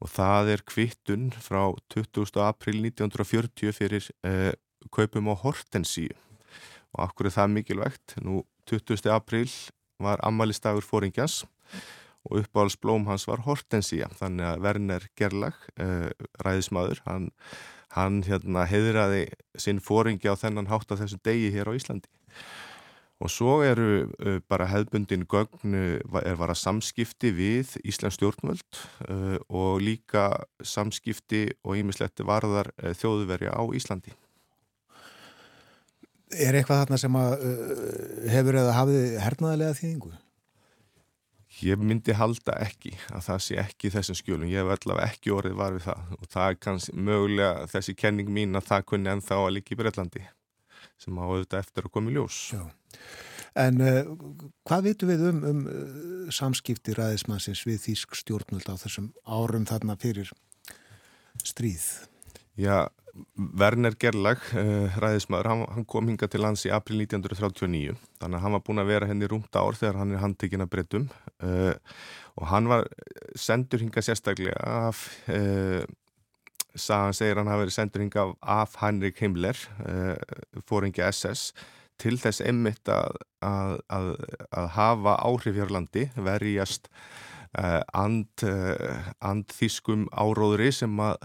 og það er kvittun frá 20. april 1940 fyrir uh, kaupum á Hortensíu og akkur er það mikilvægt nú 20. april var ammalistagur fóringjans og uppáhaldsblóm hans var Hortensía þannig að Werner Gerlach uh, ræðismadur, hann hann hérna heiðraði sinn fóringi á þennan hátt á þessu degi hér á Íslandi og svo eru bara hefbundin gögn er vara samskipti við Íslands stjórnvöld og líka samskipti og ímislegt varðar þjóðverja á Íslandi Er eitthvað þarna sem að hefur eða hafið hernaðilega þýðingu? Ég myndi halda ekki að það sé ekki þessum skjölum, ég hef allavega ekki orðið var við það og það er kannski mögulega þessi kenning mín að það kunni ennþá að líka í Breitlandi sem á auðvitað eftir að koma í ljós. Já. En uh, hvað vitum við um, um uh, samskipti ræðismannsins við Þýsk stjórnvöld á þessum árum þarna fyrir stríð? Já, Werner Gerlach, uh, ræðismadur, hann, hann kom hinga til lands í april 1939, þannig að hann var búin að vera henni rúmt ár þegar hann er handtekinn að breytum uh, og hann var sendur hinga sérstaklega af, uh, sagan segir hann hafi verið sendur hinga af Heinrich Himmler, fóringi SS, til þess einmitt að, að, að, að hafa áhrif hér landi, verjast and, andþískum áróðri sem að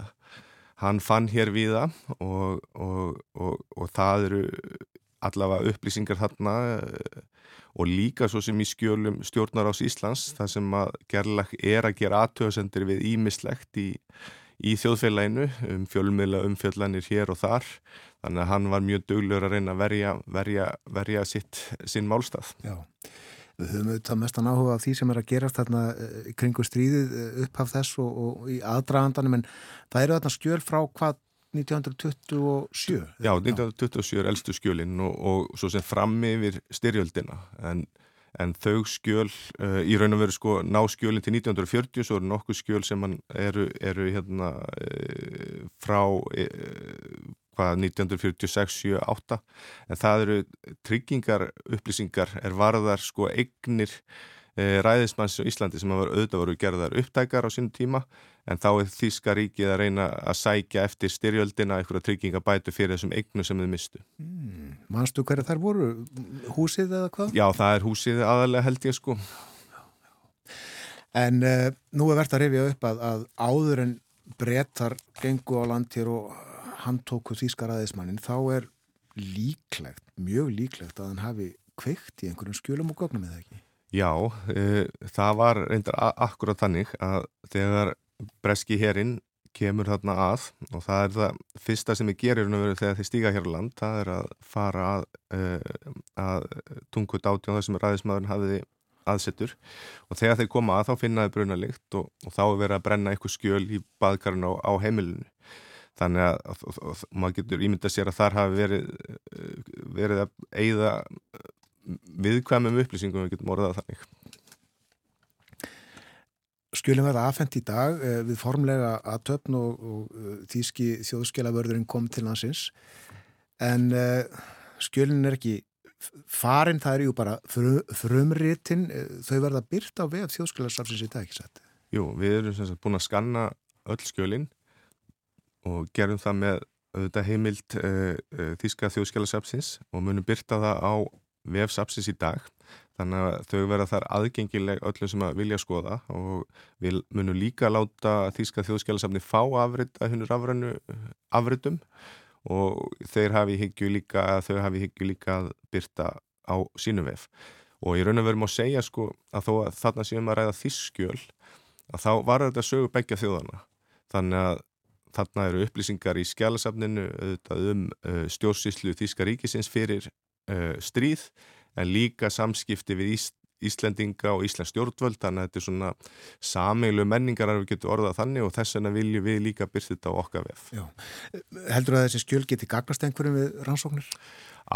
hann fann hér viða og, og, og, og það eru allavega upplýsingar þarna og líka svo sem í skjölum stjórnar ás Íslands það sem að gerðlag er að gera aðtöðsendir við ímislegt í, í þjóðfélaginu um fjölmiðla umfjöllanir hér og þar þannig að hann var mjög döglegur að reyna að verja, verja, verja sitt, sinn málstað. Já. Við höfum auðvitað mestan áhuga af því sem er að gerast þarna kringu stríðið upphaf þess og, og í aðdragandanum en það eru þarna skjöl frá hvað 1927? Já, 1927 er eldstu skjölinn og, og svo sem frammi yfir styrjöldina en, en þau skjöl uh, í raun og veru sko ná skjölinn til 1940 svo eru nokkuð skjöl sem eru, eru hérna frá uh, hvað 1946, 7, 8 en það eru tryggingar upplýsingar er varðar sko eignir ræðismanns í Íslandi sem var auðvitað voru gerðar upptækar á sínum tíma en þá er Þíska ríkið að reyna að sækja eftir styrjöldina eitthvað tryggingabætu fyrir þessum eignu sem þið mistu. Mm, Manstu hverju þær voru? Húsið eða hvað? Já, það er húsið aðalega held ég sko. En uh, nú er verðt að rifja upp að, að áður en brettar gengu á land hér og hann tóku Þíska ræðismannin, þá er líklegt, mjög líklegt að hann hafi kveikt í einhverjum skjölum og gögnum eða ekki? Já, e, það var reyndar akkurat þannig að þegar breski herin kemur þarna að og það er það fyrsta sem ég gerir þegar þið stíga hér á land, það er að fara að, e, að tungu dátjón þar sem ræðismadurinn hafiði aðsettur og þegar þeir koma að þá finnaði brunalikt og, og þá er verið að brenna eitthvað skjöl í baðkarinn á, á heimilinu þannig að og, og, maður getur ímyndað sér að þar hafi verið, verið að eigða viðkvæmum upplýsingum við getum orðað þannig. Skjölum verða afhengt í dag eh, við formlega aðtöfn og, og þýski þjóðskjölavörðurinn kom til hansins en uh, skjölinn er ekki farin, það er ju bara frum, frumritin, þau verða byrt á vef þjóðskjölarsafsins í dag, ekki sett? Jú, við erum sem sagt búin að skanna öll skjölinn og gerum það með auðvitað heimild uh, þýska þjóðskjölarsafsins og munum byrta það á vefsapsins í dag. Þannig að þau verða þar aðgengileg öllum sem að vilja skoða og við munum líka láta Þíska þjóðskjálasafni fá afrit að húnur afrænu afritum og þeir hafi higgju líka þau hafi higgju líka að byrta á sínum vef. Og ég raun að verðum að segja sko að þó að þarna séum að ræða Þískjöl að þá var þetta sögu begja þjóðana þannig að þarna eru upplýsingar í skjálasafninu um uh, stjórnsýslu Þíska ríkisins fyrir uh, stríð en líka samskipti við Ís Íslendinga og Íslands stjórnvöld þannig að þetta er svona sameilu menningar að við getum orðað þannig og þess vegna viljum við líka byrja þetta á okkar vef. Já. Heldur að þessi skjöl geti gagnast einhverjum við rannsóknir?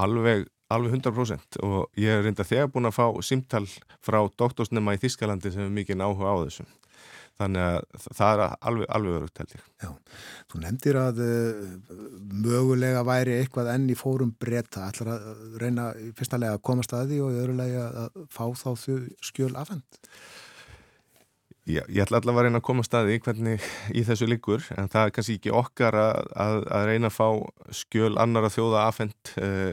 Alveg, alveg 100% og ég er reynda þegar búin að fá símtal frá doktorsnema í Þískalandi sem er mikið áhuga á þessum þannig að það er alveg, alveg örugt held ég. Já, þú nefndir að uh, mögulega væri eitthvað enn í fórum breyta, ætlar að reyna í fyrsta lega að komast að því og í öðru lega að fá þá þau skjöl afhend? Já, ég ætla allavega að reyna að koma staði hvernig í þessu líkur en það er kannski ekki okkar að, að, að reyna að fá skjöl annara þjóða afhengt uh,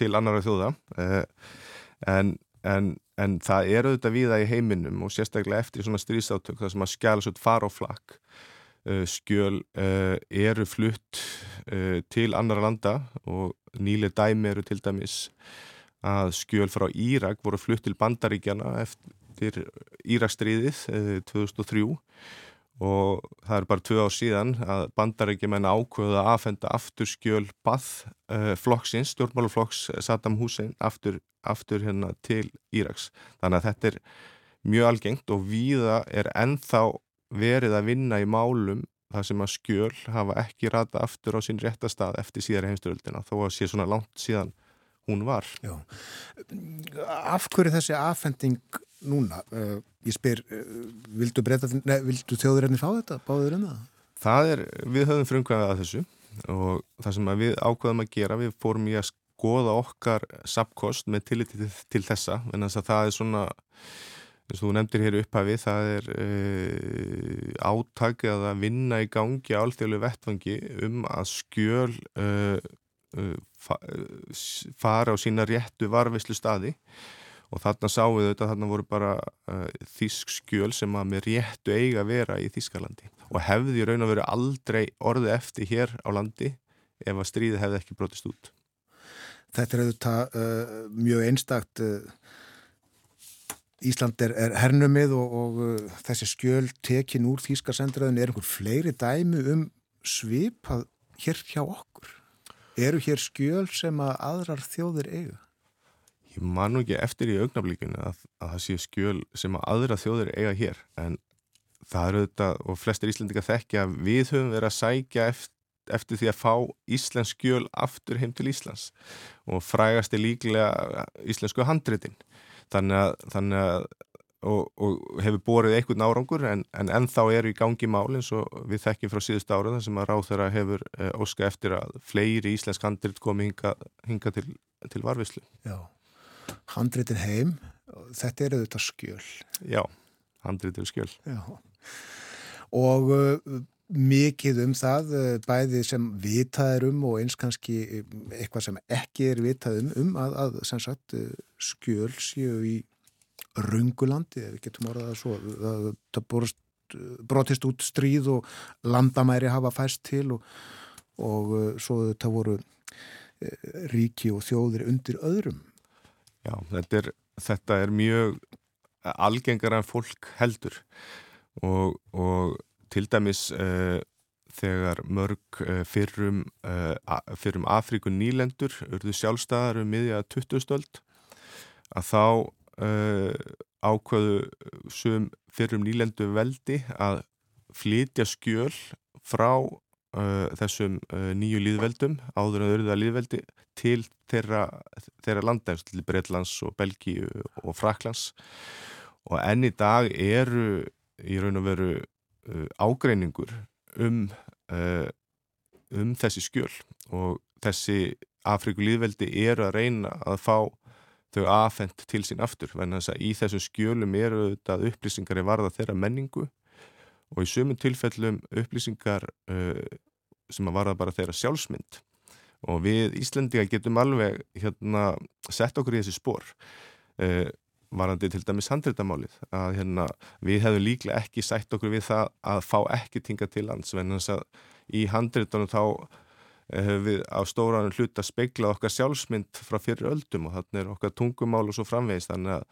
til annara þjóða uh, en, en en það er auðvitað viða í heiminum og sérstaklega eftir svona stríðsátök það sem að skjála svo far á flakk. Uh, skjöl uh, eru flutt uh, til annara landa og nýlega dæmi eru til dæmis að skjöl frá Írak voru flutt til bandaríkjana eftir Írakstríðið 2003 og það er bara tvö ár síðan að bandarækjumenn ákvöða að aðfenda aftur skjöl bath uh, flokksins, stjórnmáluflokks Saddam Hussein aftur, aftur hérna til Íraks. Þannig að þetta er mjög algengt og víða er ennþá verið að vinna í málum þar sem að skjöl hafa ekki rata aftur á sín réttastað eftir síðara heimsturöldina þó að sé svona langt síðan hún var. Já. Af hverju þessi aðfending núna? Uh, ég spyr, uh, vildu, vildu þjóðurinni fá þetta? Báður um það? Það er, við höfum frumkvæðið að þessu og það sem við ákveðum að gera, við fórum í að skoða okkar sapkost með tilliti til, til þessa, en þess að það er svona eins og þú nefndir hér upphafi, það er uh, átakið að vinna í gangi á alþjóðlu vettfangi um að skjöl uh, uh, fara á sína réttu varvislu staði og þarna sáum við þetta, þarna voru bara uh, þísk skjöl sem að með réttu eiga að vera í Þískalandi og hefði í raun og veru aldrei orðið eftir hér á landi ef að stríði hefði ekki brotist út. Þetta er auðvitað uh, mjög einstakt uh, Ísland er, er hernumið og, og þessi skjöl tekin úr Þískasendröðin er einhver fleiri dæmi um svipað hér hjá okkur. Eru hér skjöl sem að aðrar þjóðir eiga? ég man nú ekki eftir í augnablíkinu að, að það sé skjöl sem að aðra þjóðir eiga hér en það eru þetta og flestir íslendinga þekkja að við höfum verið að sækja eftir, eftir því að fá íslensk skjöl aftur heim til Íslands og frægast er líklega íslensku handritin þannig að, þannig að og, og hefur borið einhvern árangur en, en ennþá eru í gangi mál eins og við þekkjum frá síðust ára þar sem að ráð þeirra hefur eh, óska eftir að fleiri íslensk handrit komi hinga, hinga til, til varvislu. Já, handritin heim, þetta eru þetta skjöl. Já, handrit eru skjöl. Já, og uh, mikið um það, uh, bæði sem vitað er um og eins kannski eitthvað sem ekki er vitað um, um að, að sagt skjöl séu í Rungulandi, við getum orðað það svo, það, borust, brotist út stríð og landamæri hafa fæst til og, og uh, svo þetta voru uh, ríki og þjóðir undir öðrum. Já, þetta er, þetta er mjög algengar en fólk heldur og, og til dæmis uh, þegar mörg uh, fyrrum, uh, fyrrum Afríkun nýlendur urðu sjálfstæðar um miðja 20 stöld að þá ákvaðu sum fyrrum nýlendu veldi að flytja skjöl frá þessum nýju líðveldum áður en eruða líðveldi til þeirra, þeirra landa til Breitlands og Belgíu og Fraklands og enn í dag eru í raun og veru uh, ágreiningur um, uh, um þessi skjöl. Og þessi Afríku líðveldi eru að reyna að fá þau aðfendt til sín aftur venna þess að í þessum skjölum eru þetta upplýsingar í varða þeirra menningu og í sömum tilfellum upplýsingar uh, sem að varða bara þeirra sjálfsmynd. Og við Íslandinga getum alveg hérna sett okkur í þessi spór uh, varandi til dæmis handreitamálið að hérna, við hefum líklega ekki sætt okkur við það að fá ekki tinga til lands en þess að í handreitunum þá við á stóranum hlut að speigla okkar sjálfsmynd frá fyrir öldum og þannig er okkar tungumál og svo framvegist þannig að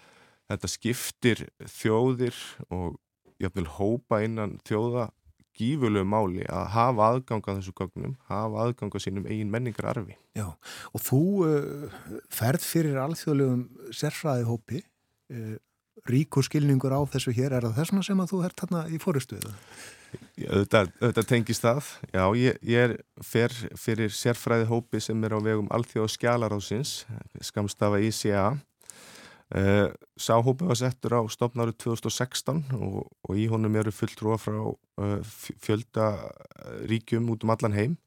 þetta skiptir þjóðir og jafnvel hópa innan þjóða gífulegu máli að hafa aðgang á þessu gögnum, hafa aðgang á sínum eigin menningar arfi. Já, og þú uh, ferð fyrir alþjóðlegum sérfræði hópi uh, ríkur skilningur á þessu hér, er það þessuna sem að þú ert þarna í fórustuðu? Auðvitað, auðvitað tengist það, já, ég, ég er fer fyrir sérfræði hópi sem er á vegum alþjóð skjálaráðsins, skamstafa ICA. Uh, Sáhópi var settur á stopnárið 2016 og, og í honum eru fulltrúa frá uh, fjölda ríkjum út um allan heim.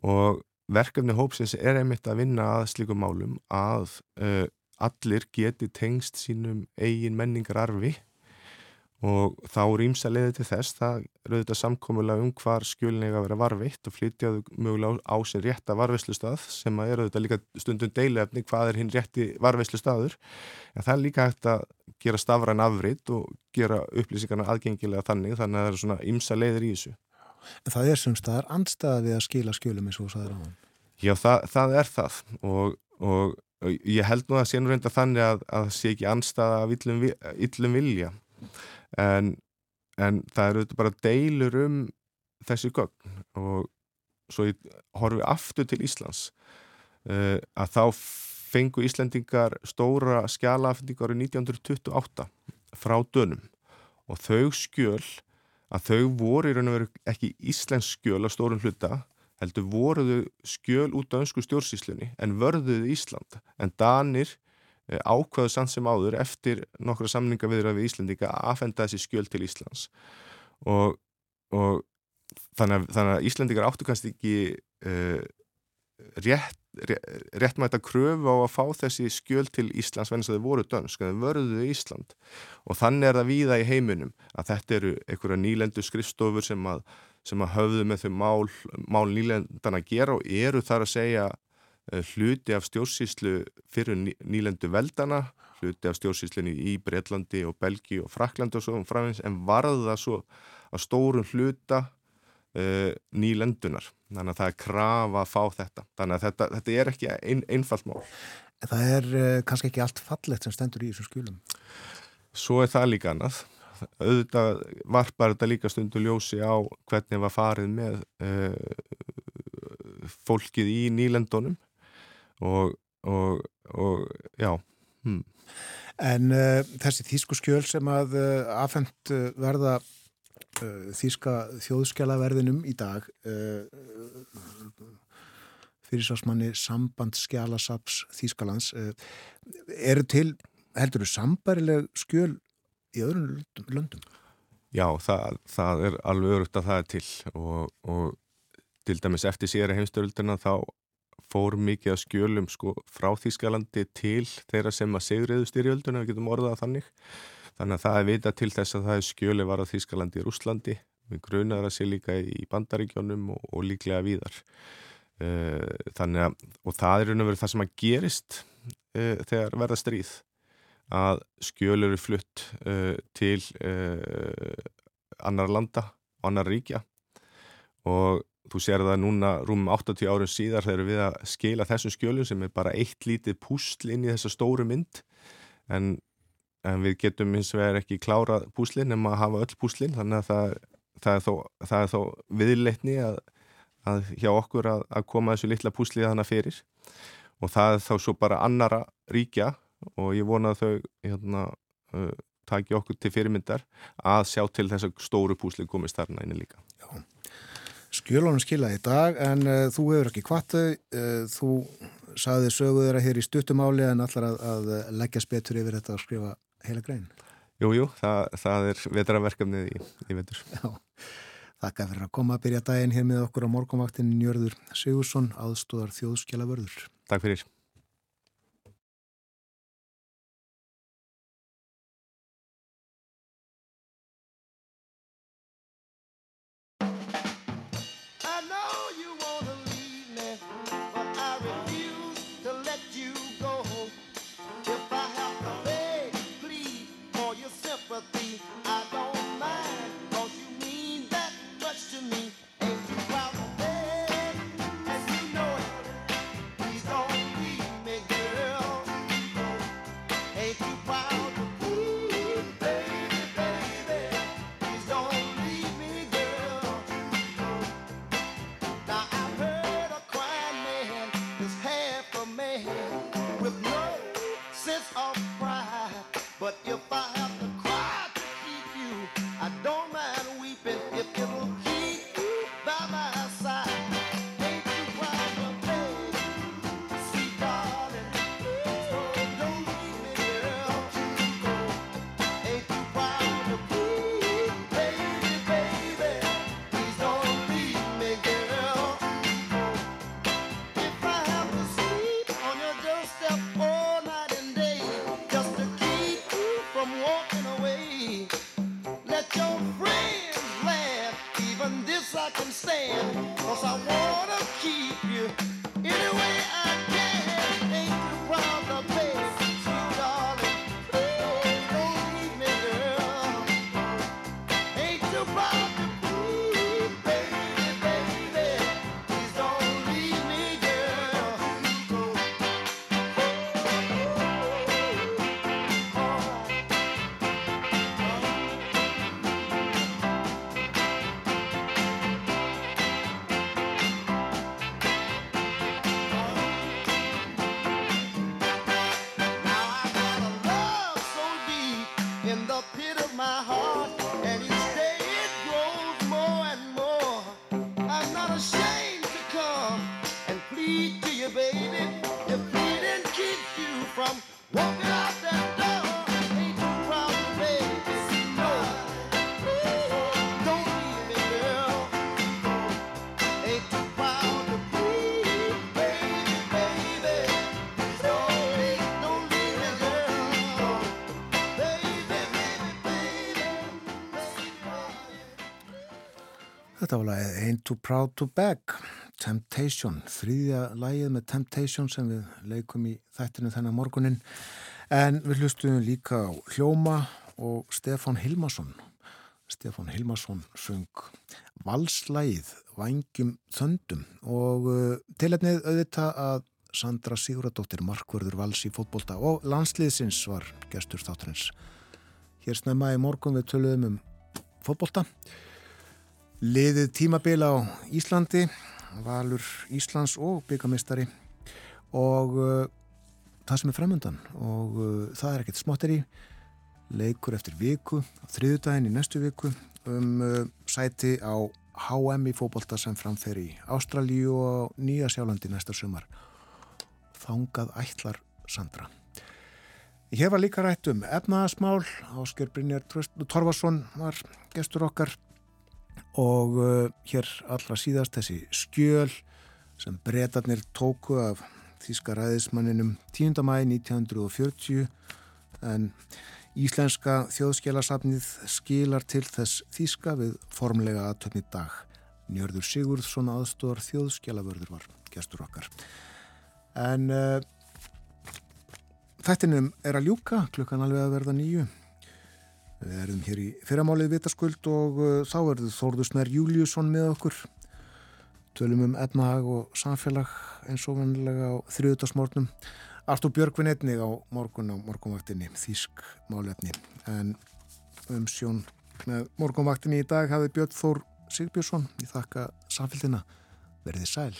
Og verkefni hópsins er einmitt að vinna að slíkum málum að uh, allir geti tengst sínum eigin menningar arfi og þá rýmsa leiði til þess. Það eru þetta samkomulega um hvar skjölnega að vera varvitt og flytjaðu mögulega á sin rétta varveslustað sem að eru þetta líka stundum deilefni hvað er hinn rétti varveslustaður en það er líka hægt að gera stafræn afrið og gera upplýsingarna aðgengilega þannig þannig að það eru svona ýmsa leiðir í þessu. En það er sem staðar andstaði að skila skjölum eins og það er á hann Já, það, það er það. Og, og ég held nú að sé nú reynda þannig að það sé ekki andstaða en, en það eru bara deilur um þessi gögn. Og svo ég horfi aftur til Íslands uh, að þá fengu Íslandingar stóra skjálafendingar í 1928 frá dönum. Og þau skjöl að þau voru í raun og veru ekki Íslensk skjöl á stórum hluta heldur voruðu skjöl út á önsku stjórnsíslunni en vörðuðu Ísland. En Danir ákvaðu sann sem áður eftir nokkra samninga viðra við Íslandika að aðfenda þessi skjöl til Íslands. Og, og þannig, að, þannig að Íslandikar áttu kannski ekki uh, rétt, rétt, réttmæta kröfu á að fá þessi skjöl til Íslands venast að þau voru dönsk, að þau vörðuðu Ísland. Og þannig er það víða í heiminum að þetta eru einhverja nýlendu skrifstofur sem að sem að höfðu með þau mál, mál nýlendan að gera og eru þar að segja hluti af stjórnsýslu fyrir ný, nýlendu veldana, hluti af stjórnsýslunni í Breitlandi og Belgi og Fraklandi og svo framins en varða svo að stórum hluta uh, nýlendunar. Þannig að það er krafa að fá þetta. Þannig að þetta, þetta er ekki ein, einfalt mál. En það er uh, kannski ekki allt fallegt sem stendur í þessum skjulum. Svo er það líka annað auðvitað varpar þetta líka stundu ljósi á hvernig var farið með uh, fólkið í nýlendunum og, og, og já hmm. En uh, þessi þýsku skjöl sem að uh, afhengt verða uh, þýska þjóðskjalaverðinum í dag fyrirsvarsmanni sambandskjalasaps Þýskalands eru til, heldur þú, sambarileg skjöl í öðrum löndum-? Já, það, það er alveg örugt að það er til og, og til dæmis eftir síðara heimstöldina þá fór mikið að skjölum sko frá Þýskalandi til þeirra sem að segriðu styrjölduna, við getum orðað þannig. Þannig að það er vita til þess að það er skjöli var á Þýskalandi í Rúslandi, við grunaður að sé líka í Bandaríkjónum og, og líklega víðar. Eh, Þannig að, og það er raun og verið það sem að gerist uh, þegar verða stríð að skjöl eru flutt uh, til annar landa annar ríkja og þú sér það núna rúmum 80 árum síðar þegar við að skila þessum skjölum sem er bara eitt lítið púsl inn í þessa stóru mynd. En, en við getum eins og er ekki klárað púslin nema að hafa öll púslin. Þannig að það, það, er, þó, þó viðleitni að, að hjá okkur að, að koma þessu litla púsli þannig fyrir. Og það er þá svo bara annara ríkja og ég vona að þau hérna, uh, taki okkur til fyrirmyndar að sjá til þess að stóru púsli komist þarna inni líka. Skjölunum skilaði í dag en uh, þú hefur ekki kvart þau, uh, þú saði söguð þeirra hér í stuttumáli en allar að, að leggjast betur yfir þetta að skrifa heila grein. Jú, jú, það, það er vetraverkefnið í, í vetur. Já, þakka fyrir að koma að byrja daginn hér með okkur á morgunvaktin Njörður Sigursson, aðstóðar þjóðskjala vörður. Takk fyrir. Þetta var lagið Ain't Too Proud to Beg, Temptation, þriðja lagið með Temptation sem við leikum í þættinu þennan morgunin. En við hlustuðum líka á Hljóma og Stefán Hilmarsson. Stefán Hilmarsson söng valslægið Vangjum Þöndum og uh, tilhefnið auðvitað að Sandra Siguradóttir markvörður vals í fótbolta og landsliðsins var gestur þátturins. Hér í morgun við töluðum um fótbolta. Liðið tímabil á Íslandi, Valur Íslands og byggamistari og uh, það sem er framöndan og uh, það er ekkert smotteri leikur eftir viku, þriðudaginn í næstu viku um uh, sæti á HM í fótbolta sem framfer í Ástralíu og Nýja Sjálandi næsta sumar. Þangað ætlar Sandra. Hér var líka rætt um efnaðasmál, Ásker Brynjar Torfarsson var gestur okkar og uh, hér allra síðast þessi skjöl sem breytarnir tóku af þýska ræðismanninum 10. mæi 1940 en Íslenska þjóðskjálasafnið skilar til þess þýska við formlega aðtöfni dag. Njörður Sigurðsson aðstóðar þjóðskjálavörður var gestur okkar. En uh, þættinum er að ljúka, klukkan alveg að verða nýju. Við erum hér í fyrramálið vitaskuld og uh, þá verður Þórðusnær Júliusson með okkur. Tölum um etnahag og samfélag eins og vanlega á þriðutasmórnum. Artur Björgvin einnig á morgun á morgunvaktinni, þýsk málefni. En um sjón með morgunvaktinni í dag hafið Björn Þór Sigbjörnsson. Ég þakka samfélgina. Verðið sæl.